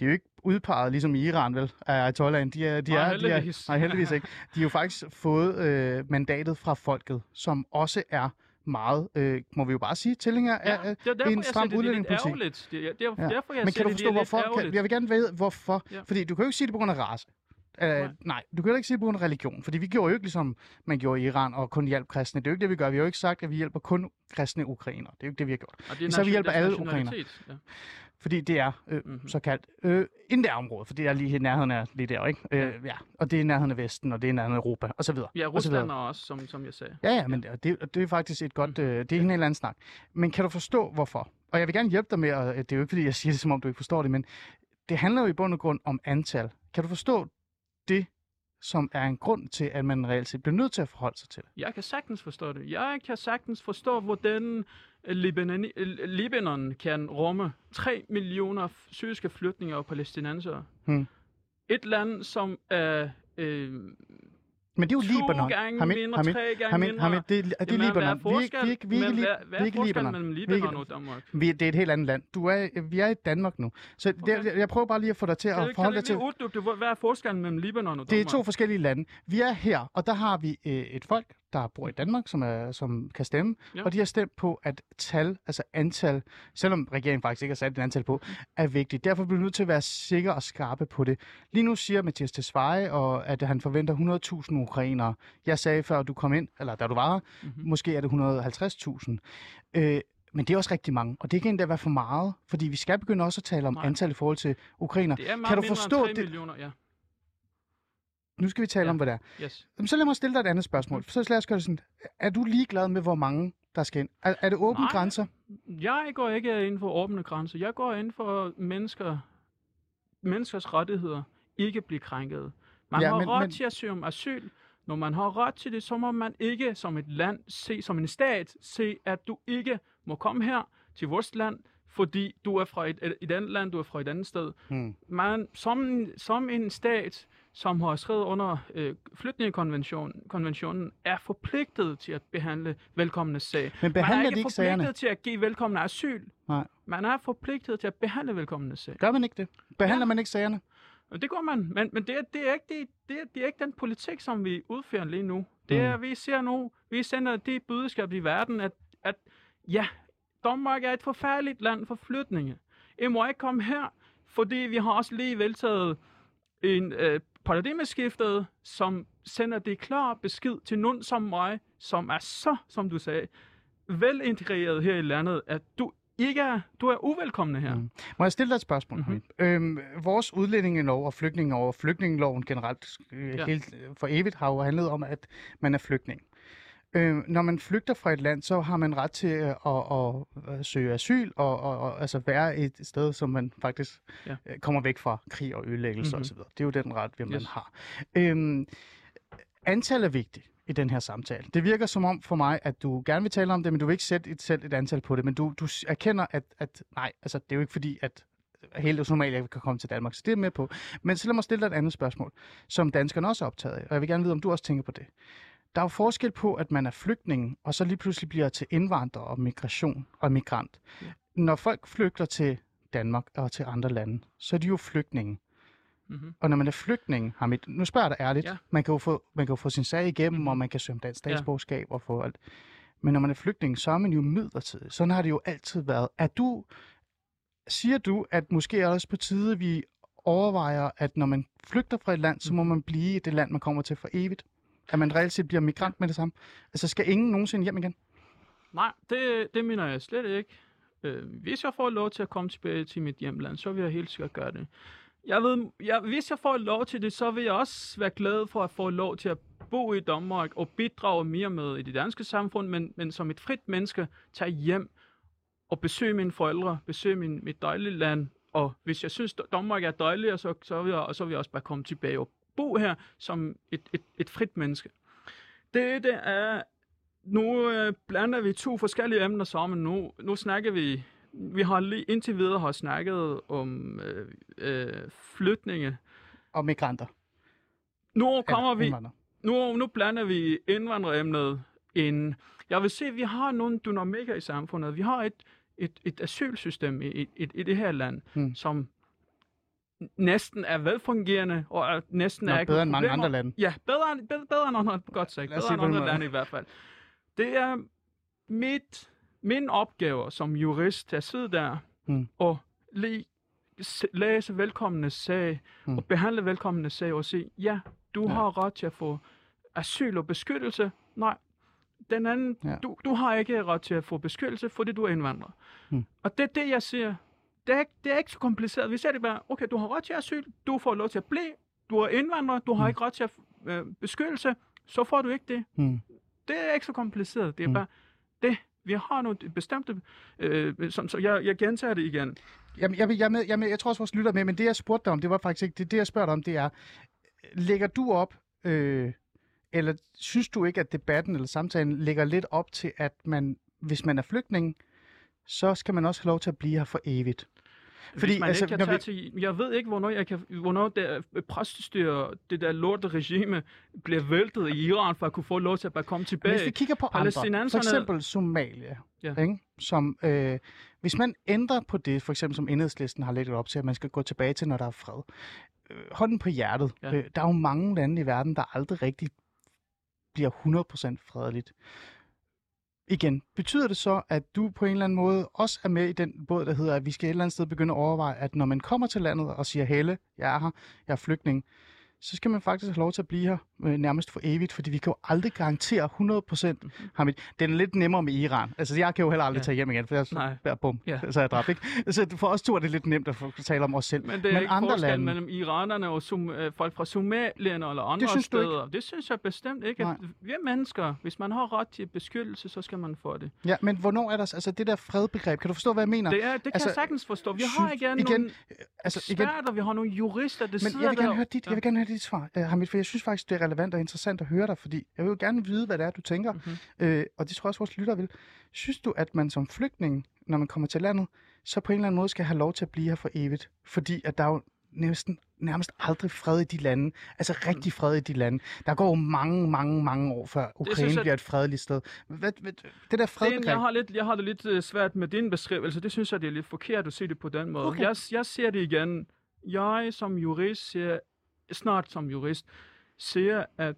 de er jo ikke udpeget ligesom i Iran, vel, af Ayatollahen. De er, de Nej, er, de er, heldigvis. nej, heldigvis ikke. De har jo faktisk fået øh, mandatet fra folket, som også er meget, øh, må vi jo bare sige, tilhænger Ja, af, det er derfor, en stram siger, det er lidt udlændingepolitik. ærgerligt. Det er, det er Ja. derfor, jeg Men kan du forstå, det hvorfor? Kan, jeg vil gerne vide, hvorfor. Ja. Fordi du kan jo ikke sige det på grund af race. Uh, nej. Nej. du kan heller ikke sige på grund af religion, fordi vi gjorde jo ikke ligesom man gjorde i Iran og kun hjalp kristne. Det er jo ikke det, vi gør. Vi har jo ikke sagt, at vi hjælper kun kristne ukrainer. Det er jo ikke det, vi har gjort. Og det er Så vi hjælper alle nationalitet, Ja. Fordi det er øh, Mhm. mm-hmm. såkaldt øh, inden det område, for det er lige i nærheden af lige der, ikke? Øh, ja. Og det er i nærheden af Vesten, og det er i nærheden af Europa, og så videre. Ja, og så videre. Rusland er også, som, som jeg sagde. Ja, ja, men det, det, er faktisk et godt, øh, det er en helt anden snak. Men kan du forstå, hvorfor? Og jeg vil gerne hjælpe dig med, og øh, det er jo ikke, fordi jeg siger det, som om du ikke forstår det, men det handler jo i bund og grund om antal. Kan du forstå det, som er en grund til, at man reelt set bliver nødt til at forholde sig til det? Jeg kan sagtens forstå det. Jeg kan sagtens forstå, hvordan øh, Libanon, øh, Libanon kan rumme 3 millioner syriske flygtninge og palæstinenser. Hmm. Et land, som er øh, Men det er jo to Libanon. gange Hamid, mindre, Hamid, tre gange Hamid, mindre. Hamid, det, er- det er Jamen, hvad Libanon. Vi er ikke, vi vi hvad, hvad vi er ikke forskellen Libanon. mellem Vi Libanon og Danmark? Vi, det er et helt andet land. Du er, vi er i Danmark nu. Så det, Okay. jeg, jeg prøver bare lige at få dig til Kan, at forholde dig til... uddybe det? Hvad er forskellen mellem Libanon og Det er Danmark? to forskellige lande. Vi er her, og der har vi øh, et folk, der bor i Danmark, som, er, som kan stemme, Ja. og de har stemt på, at tal, altså antal, selvom regeringen faktisk ikke har sat et antal på, er vigtigt. Derfor bliver vi nødt til at være sikre og skarpe på det. Lige nu siger Mathias Tesfaye, og at han forventer 100.000 ukrainere. Jeg sagde før du kom ind, eller da du var her, Mhm. mm-hmm. måske er det 150.000. Øh, men det er også rigtig mange, og det kan endda være for meget, fordi vi skal begynde også at tale om Nej. antal i forhold til ukrainer. Er Kan du forstå end 3 det? millioner, ja. Nu skal vi tale Ja. om, hvad det er. Yes. Jamen, så lad mig stille dig et andet spørgsmål. Så lad os gøre det sådan. Er du ligeglad med, hvor mange der skal ind? Er, er det åbne Nej. grænser? Jeg går ikke ind for åbne grænser. Jeg går ind for mennesker, menneskers rettigheder ikke blive krænket. Man Ja, har men- ret men- til at søge om asyl. Når man har ret til det, så må man ikke som et land se, som en stat, se, at du ikke må komme her til vores land, fordi du er fra et, et, et andet land, du er fra et andet sted. Hmm. Man, som, som en stat, som har skrevet under øh, flygtningekonventionen, konventionen, er forpligtet til at behandle velkommende sag. Men Man er behandler ikke de ikke forpligtet sagerne? til at give velkommende asyl. Nej. Man er forpligtet til at behandle velkommende sag. Gør man ikke det? Behandler Ja. man ikke sagerne? Det gør man, men, men det, er, det, er ikke, det, det, er, det er ikke den politik, som vi udfører lige nu. Det er, Mm. vi ser nu, vi sender det budskab i verden, at, at ja, Danmark er et forfærdeligt land for flygtninge. I må ikke komme her, fordi vi har også lige vedtaget en øh, paradigmeskiftet, som sender det klare besked til nogen som mig, som er så, som du sagde, velintegreret her i landet, at du ikke er, du er uvelkommen her. Mm. Må jeg stille dig et spørgsmål? Mhm. Mm-hmm. Øhm, vores udlændingelov og flygtningelov og flygtningeloven generelt øh, Ja. ja. helt øh, for evigt har jo handlet om, at man er flygtning. Øh, når man flygter fra et land, så har man ret til øh, at, at, at søge asyl og, og, og altså være et sted, som man faktisk Ja. ja. kommer væk fra krig og ødelæggelse Mhm. mm-hmm. osv. Det er jo den ret, vi man Yes. har. Øhm, antal er vigtigt i den her samtale. Det virker som om for mig, at du gerne vil tale om det, men du vil ikke sætte et, selv et antal på det. Men du, du erkender, at, at nej, altså det er jo ikke fordi, at hele Somalia kan komme til Danmark, så det er jeg med på. Men så lad mig stille dig et andet spørgsmål, som danskerne også er optaget af, og jeg vil gerne vide, om du også tænker på det. Der er jo forskel på, at man er flygtning, og så lige pludselig bliver til indvandrer og migration og migrant. Ja. Når folk flygter til Danmark og til andre lande, så er de jo flygtninge. Mm-hmm. Og når man er flygtning, Hamid, nu spørger jeg dig ærligt, Ja. ja. man, kan jo få, man kan jo få sin sag igennem, og man kan søge om dansk Ja. statsborgerskab og få alt. Men når man er flygtning, så er man jo midlertidig. Sådan har det jo altid været. Er du, siger du, at måske er også på tide, at vi overvejer, at når man flygter fra et land, så må man blive i det land, man kommer til for evigt? At man reelt set bliver migrant med det samme? Altså skal ingen nogensinde hjem igen? Nej, det, det mener jeg slet ikke. Øh, hvis jeg får lov til at komme tilbage til mit hjemland, så vil jeg helt sikkert gøre det. Jeg ved, jeg, hvis jeg får lov til det, så vil jeg også være glad for at få lov til at bo i Danmark og bidrage mere med i det danske samfund, men, men som et frit menneske tage hjem og besøge mine forældre, besøge min, mit dejlige land. Og hvis jeg synes, Danmark er dejligt, så, så, vil jeg, så vil jeg også bare komme tilbage og bo her som et, et, et frit menneske. Det, det er nu øh, blander vi to forskellige emner sammen. Nu, nu snakker vi, vi har lige indtil videre har snakket om øh, øh, flytninge. Og migranter? Nu kommer Eller vi, nu, nu blander vi indvandreremnet ind. Jeg vil se, at vi har nogle dynamikker i samfundet. Vi har et, et, et asylsystem i, i, i, det her land, Hmm. som næsten er velfungerende, og er næsten Nå, er ikke bedre end mange andre lande. Ja, bedre, bedre, bedre end andre, godt sagt. Bedre end andre lande i hvert fald. Det er mit, min opgave som jurist at sidde der Mm. og lige læse velkommende sag Mm. og behandle velkommende sag og sige, ja, du Ja. har ret til at få asyl og beskyttelse. Nej, den anden, Ja. du, du har ikke ret til at få beskyttelse, fordi du er indvandrer. Mm. Og det er det, jeg siger. Det er, ikke, det er ikke så kompliceret. Vi ser det bare, okay, du har ret til asyl, du får lov til at blive, du er indvandrer, du har Mm. ikke ret til at øh, beskyttelse, så får du ikke det. Hmm. Det er ikke så kompliceret. Det er Mm. bare det. Vi har nogle bestemte, øh, som, så jeg, jeg gentager det igen. Jamen, jeg, jeg, med, jeg, med, jeg tror også, vores lytter er med, men det, jeg spurgte dig om, det var faktisk ikke det. Det, jeg spørger dig om, det er, lægger du op, øh, eller synes du ikke, at debatten eller samtalen lægger lidt op til, at man, hvis man er flygtning, så skal man også have lov til at blive her for evigt? Fordi, Hvis man altså, ikke kan tage vi... til... Jeg ved ikke, hvornår, jeg kan, hvornår det præstestyre, det der lorte regime, bliver væltet i Iran, for at kunne få lov til at bare komme tilbage. Hvis vi kigger på andre, for eksempel Somalia, ja. ikke? som øh, hvis man ændrer på det, for eksempel som enhedslisten har lægget op til, at man skal gå tilbage til, når der er fred. Øh, hånden på hjertet. Ja. Øh, der er jo mange lande i verden, der aldrig rigtig bliver 100% fredeligt. Igen, betyder det så, at du på en eller anden måde også er med i den båd, der hedder, at vi skal et eller andet sted begynde at overveje, at når man kommer til landet og siger, Helle, jeg er her, jeg er flygtning, så skal man faktisk have lov til at blive her øh, nærmest for evigt, fordi vi kan jo aldrig garantere 100% mm-hmm. Hamid. Den er lidt nemmere med Iran. Altså, jeg kan jo heller aldrig ja. tage hjem igen, for jeg er bum, ja. så er jeg dræbt, ikke? Så for os to er det lidt nemt at tale om os selv. Men det er Men ikke andre lande... mellem iranerne og sum, øh, folk fra Somalia eller andre det synes steder. Det synes jeg bestemt ikke. At vi er mennesker. Hvis man har ret til beskyttelse, så skal man få det. Ja, men hvornår er der altså det der fredbegreb? Kan du forstå, hvad jeg mener? Det, er, det kan altså, jeg sagtens forstå. Vi har igen, igen nogle altså, igen, eksperter, vi har nogle jurister, der men sidder jeg vil gerne der. Høre dit, jeg vil gerne høre dit svar, uh, Hamid, for jeg synes faktisk, det er relevant og interessant at høre dig, fordi jeg vil jo gerne vide, hvad det er, du tænker, mm-hmm. øh, og det tror jeg også, vores lytter vil. Synes du, at man som flygtning, når man kommer til landet, så på en eller anden måde skal have lov til at blive her for evigt? Fordi at der er jo næsten nærmest aldrig fred i de lande. Altså rigtig fred i de lande. Der går jo mange, mange, mange år, før Ukraine jeg, bliver et fredeligt sted. Hvad, hvad, det der fred det, jeg, har lidt, jeg har det lidt uh, svært med din beskrivelse. Det synes jeg, det er lidt forkert at se det på den måde. Okay. Jeg, jeg ser det igen. Jeg som jurist ser, snart som jurist, ser, at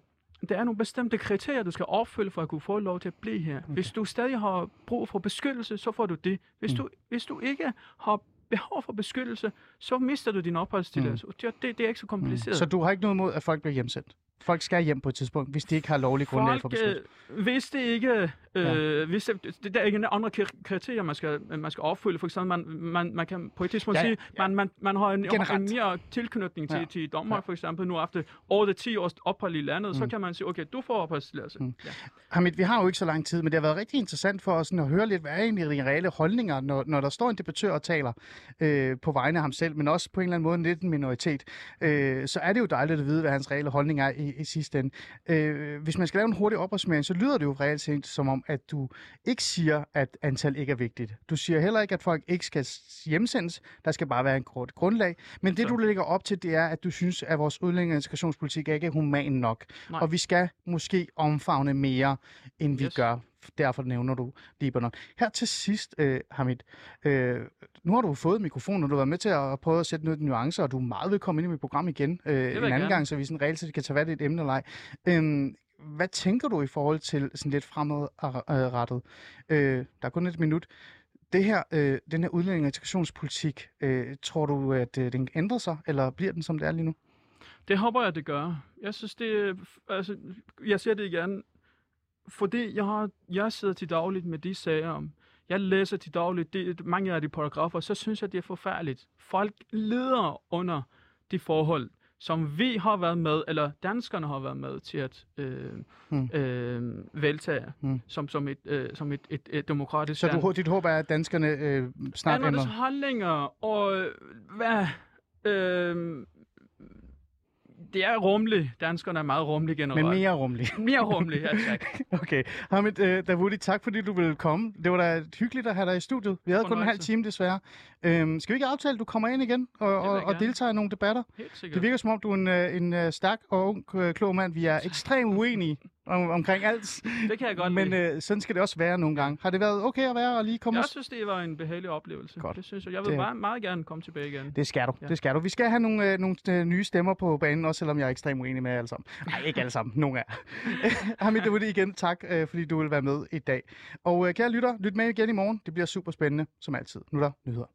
der er nogle bestemte kriterier, du skal opfylde for at kunne få lov til at blive her. Okay. Hvis du stadig har brug for beskyttelse, så får du det. Hvis, mm. du, hvis du ikke har behov for beskyttelse, så mister du din opholdstilladelse. Mm. Det, det er ikke så kompliceret. Mm. Så du har ikke noget mod, at folk bliver hjemsendt? Folk skal hjem på et tidspunkt, hvis de ikke har lovlig grundlag for beskyttelse? Øh, hvis det ikke... Øh, hvis det, det, der er ikke andre kriterier, man skal, man skal opfylde. For eksempel, man, man, man kan på et tidspunkt ja, sige, ja. Man, man, man har en, en mere tilknytning til, ja. til Danmark, ja. for eksempel nu efter over 10 års ophold i landet, mm. så kan man sige, okay, du får opholdstilladelse. Mm. Ja. Hamid, vi har jo ikke så lang tid, men det har været rigtig interessant for os sådan, at høre lidt, hvad er egentlig de reelle holdninger, når, når der står en debattør og taler øh, på vegne af ham selv, men også på en eller anden måde lidt en minoritet. Øh, så er det jo dejligt at vide, hvad hans reelle holdning er i, i sidste ende. Øh, hvis man skal lave en hurtig opholdsmæring, så lyder det jo reelt set som om, at du ikke siger, at antal ikke er vigtigt. Du siger heller ikke, at folk ikke skal hjemsendes. Der skal bare være en kort grundlag. Men det, så. du lægger op til, det er, at du synes, at vores udlænding- og integrationspolitik er ikke er human nok. Nej. Og vi skal måske omfavne mere, end vi yes. gør derfor nævner du Libanon. Her til sidst, øh, Hamid, øh, nu har du fået mikrofonen, og du har været med til at prøve at sætte noget nuancer, og du er meget velkommen ind i mit program igen øh, en anden gerne. gang, så vi sådan reelt kan tage fat i et emne eller ej. Øh, hvad tænker du i forhold til sådan lidt fremadrettet? Øh, der er kun et minut. Det her, øh, den her udlænding- og integrationspolitik, øh, tror du, at øh, den ændrer sig, eller bliver den, som det er lige nu? Det håber jeg, det gør. Jeg synes, det altså, jeg ser det igen, fordi jeg, har, jeg sidder til dagligt med de sager om, jeg læser til dagligt de, mange af de paragrafer, så synes jeg, det er forfærdeligt. Folk lider under de forhold, som vi har været med, eller danskerne har været med til at øh, hmm. øh, veltage hmm. som, som, et, øh, som et, et, et demokratisk Så du, dit håb er, at danskerne øh, snart ændrer? holdninger, og hvad... Øh, det er rummeligt. Danskerne er meget rummelige generelt. Men mere rummelige. mere rummelige, ja tak. okay. Hamid uh, Davudi, tak fordi du ville komme. Det var da hyggeligt at have dig i studiet. Vi havde kun en halv time desværre. Um, skal vi ikke aftale, at du kommer ind igen og, og, og deltager i nogle debatter? Helt sikkert. Det virker som om, du er en, øh, en, en stærk og ung, klog mand. Vi er ekstremt uenige om, omkring alt. Det kan jeg godt Men øh, sådan skal det også være nogle gange. Har det været okay at være og lige komme Jeg synes, det var en behagelig oplevelse. Godt. Det synes jeg. Jeg vil det... meget, meget gerne komme tilbage igen. Det skal du. Ja. Det skal du. Vi skal have nogle, øh, nogle øh, nye stemmer på banen, også selvom jeg er ekstremt uenig med alle sammen. Nej, ikke alle sammen. Nogle af Hamid Dawoodi igen, tak, øh, fordi du vil være med i dag. Og øh, kære lytter, lyt med igen i morgen. Det bliver super spændende, som altid. Nu er der nyheder.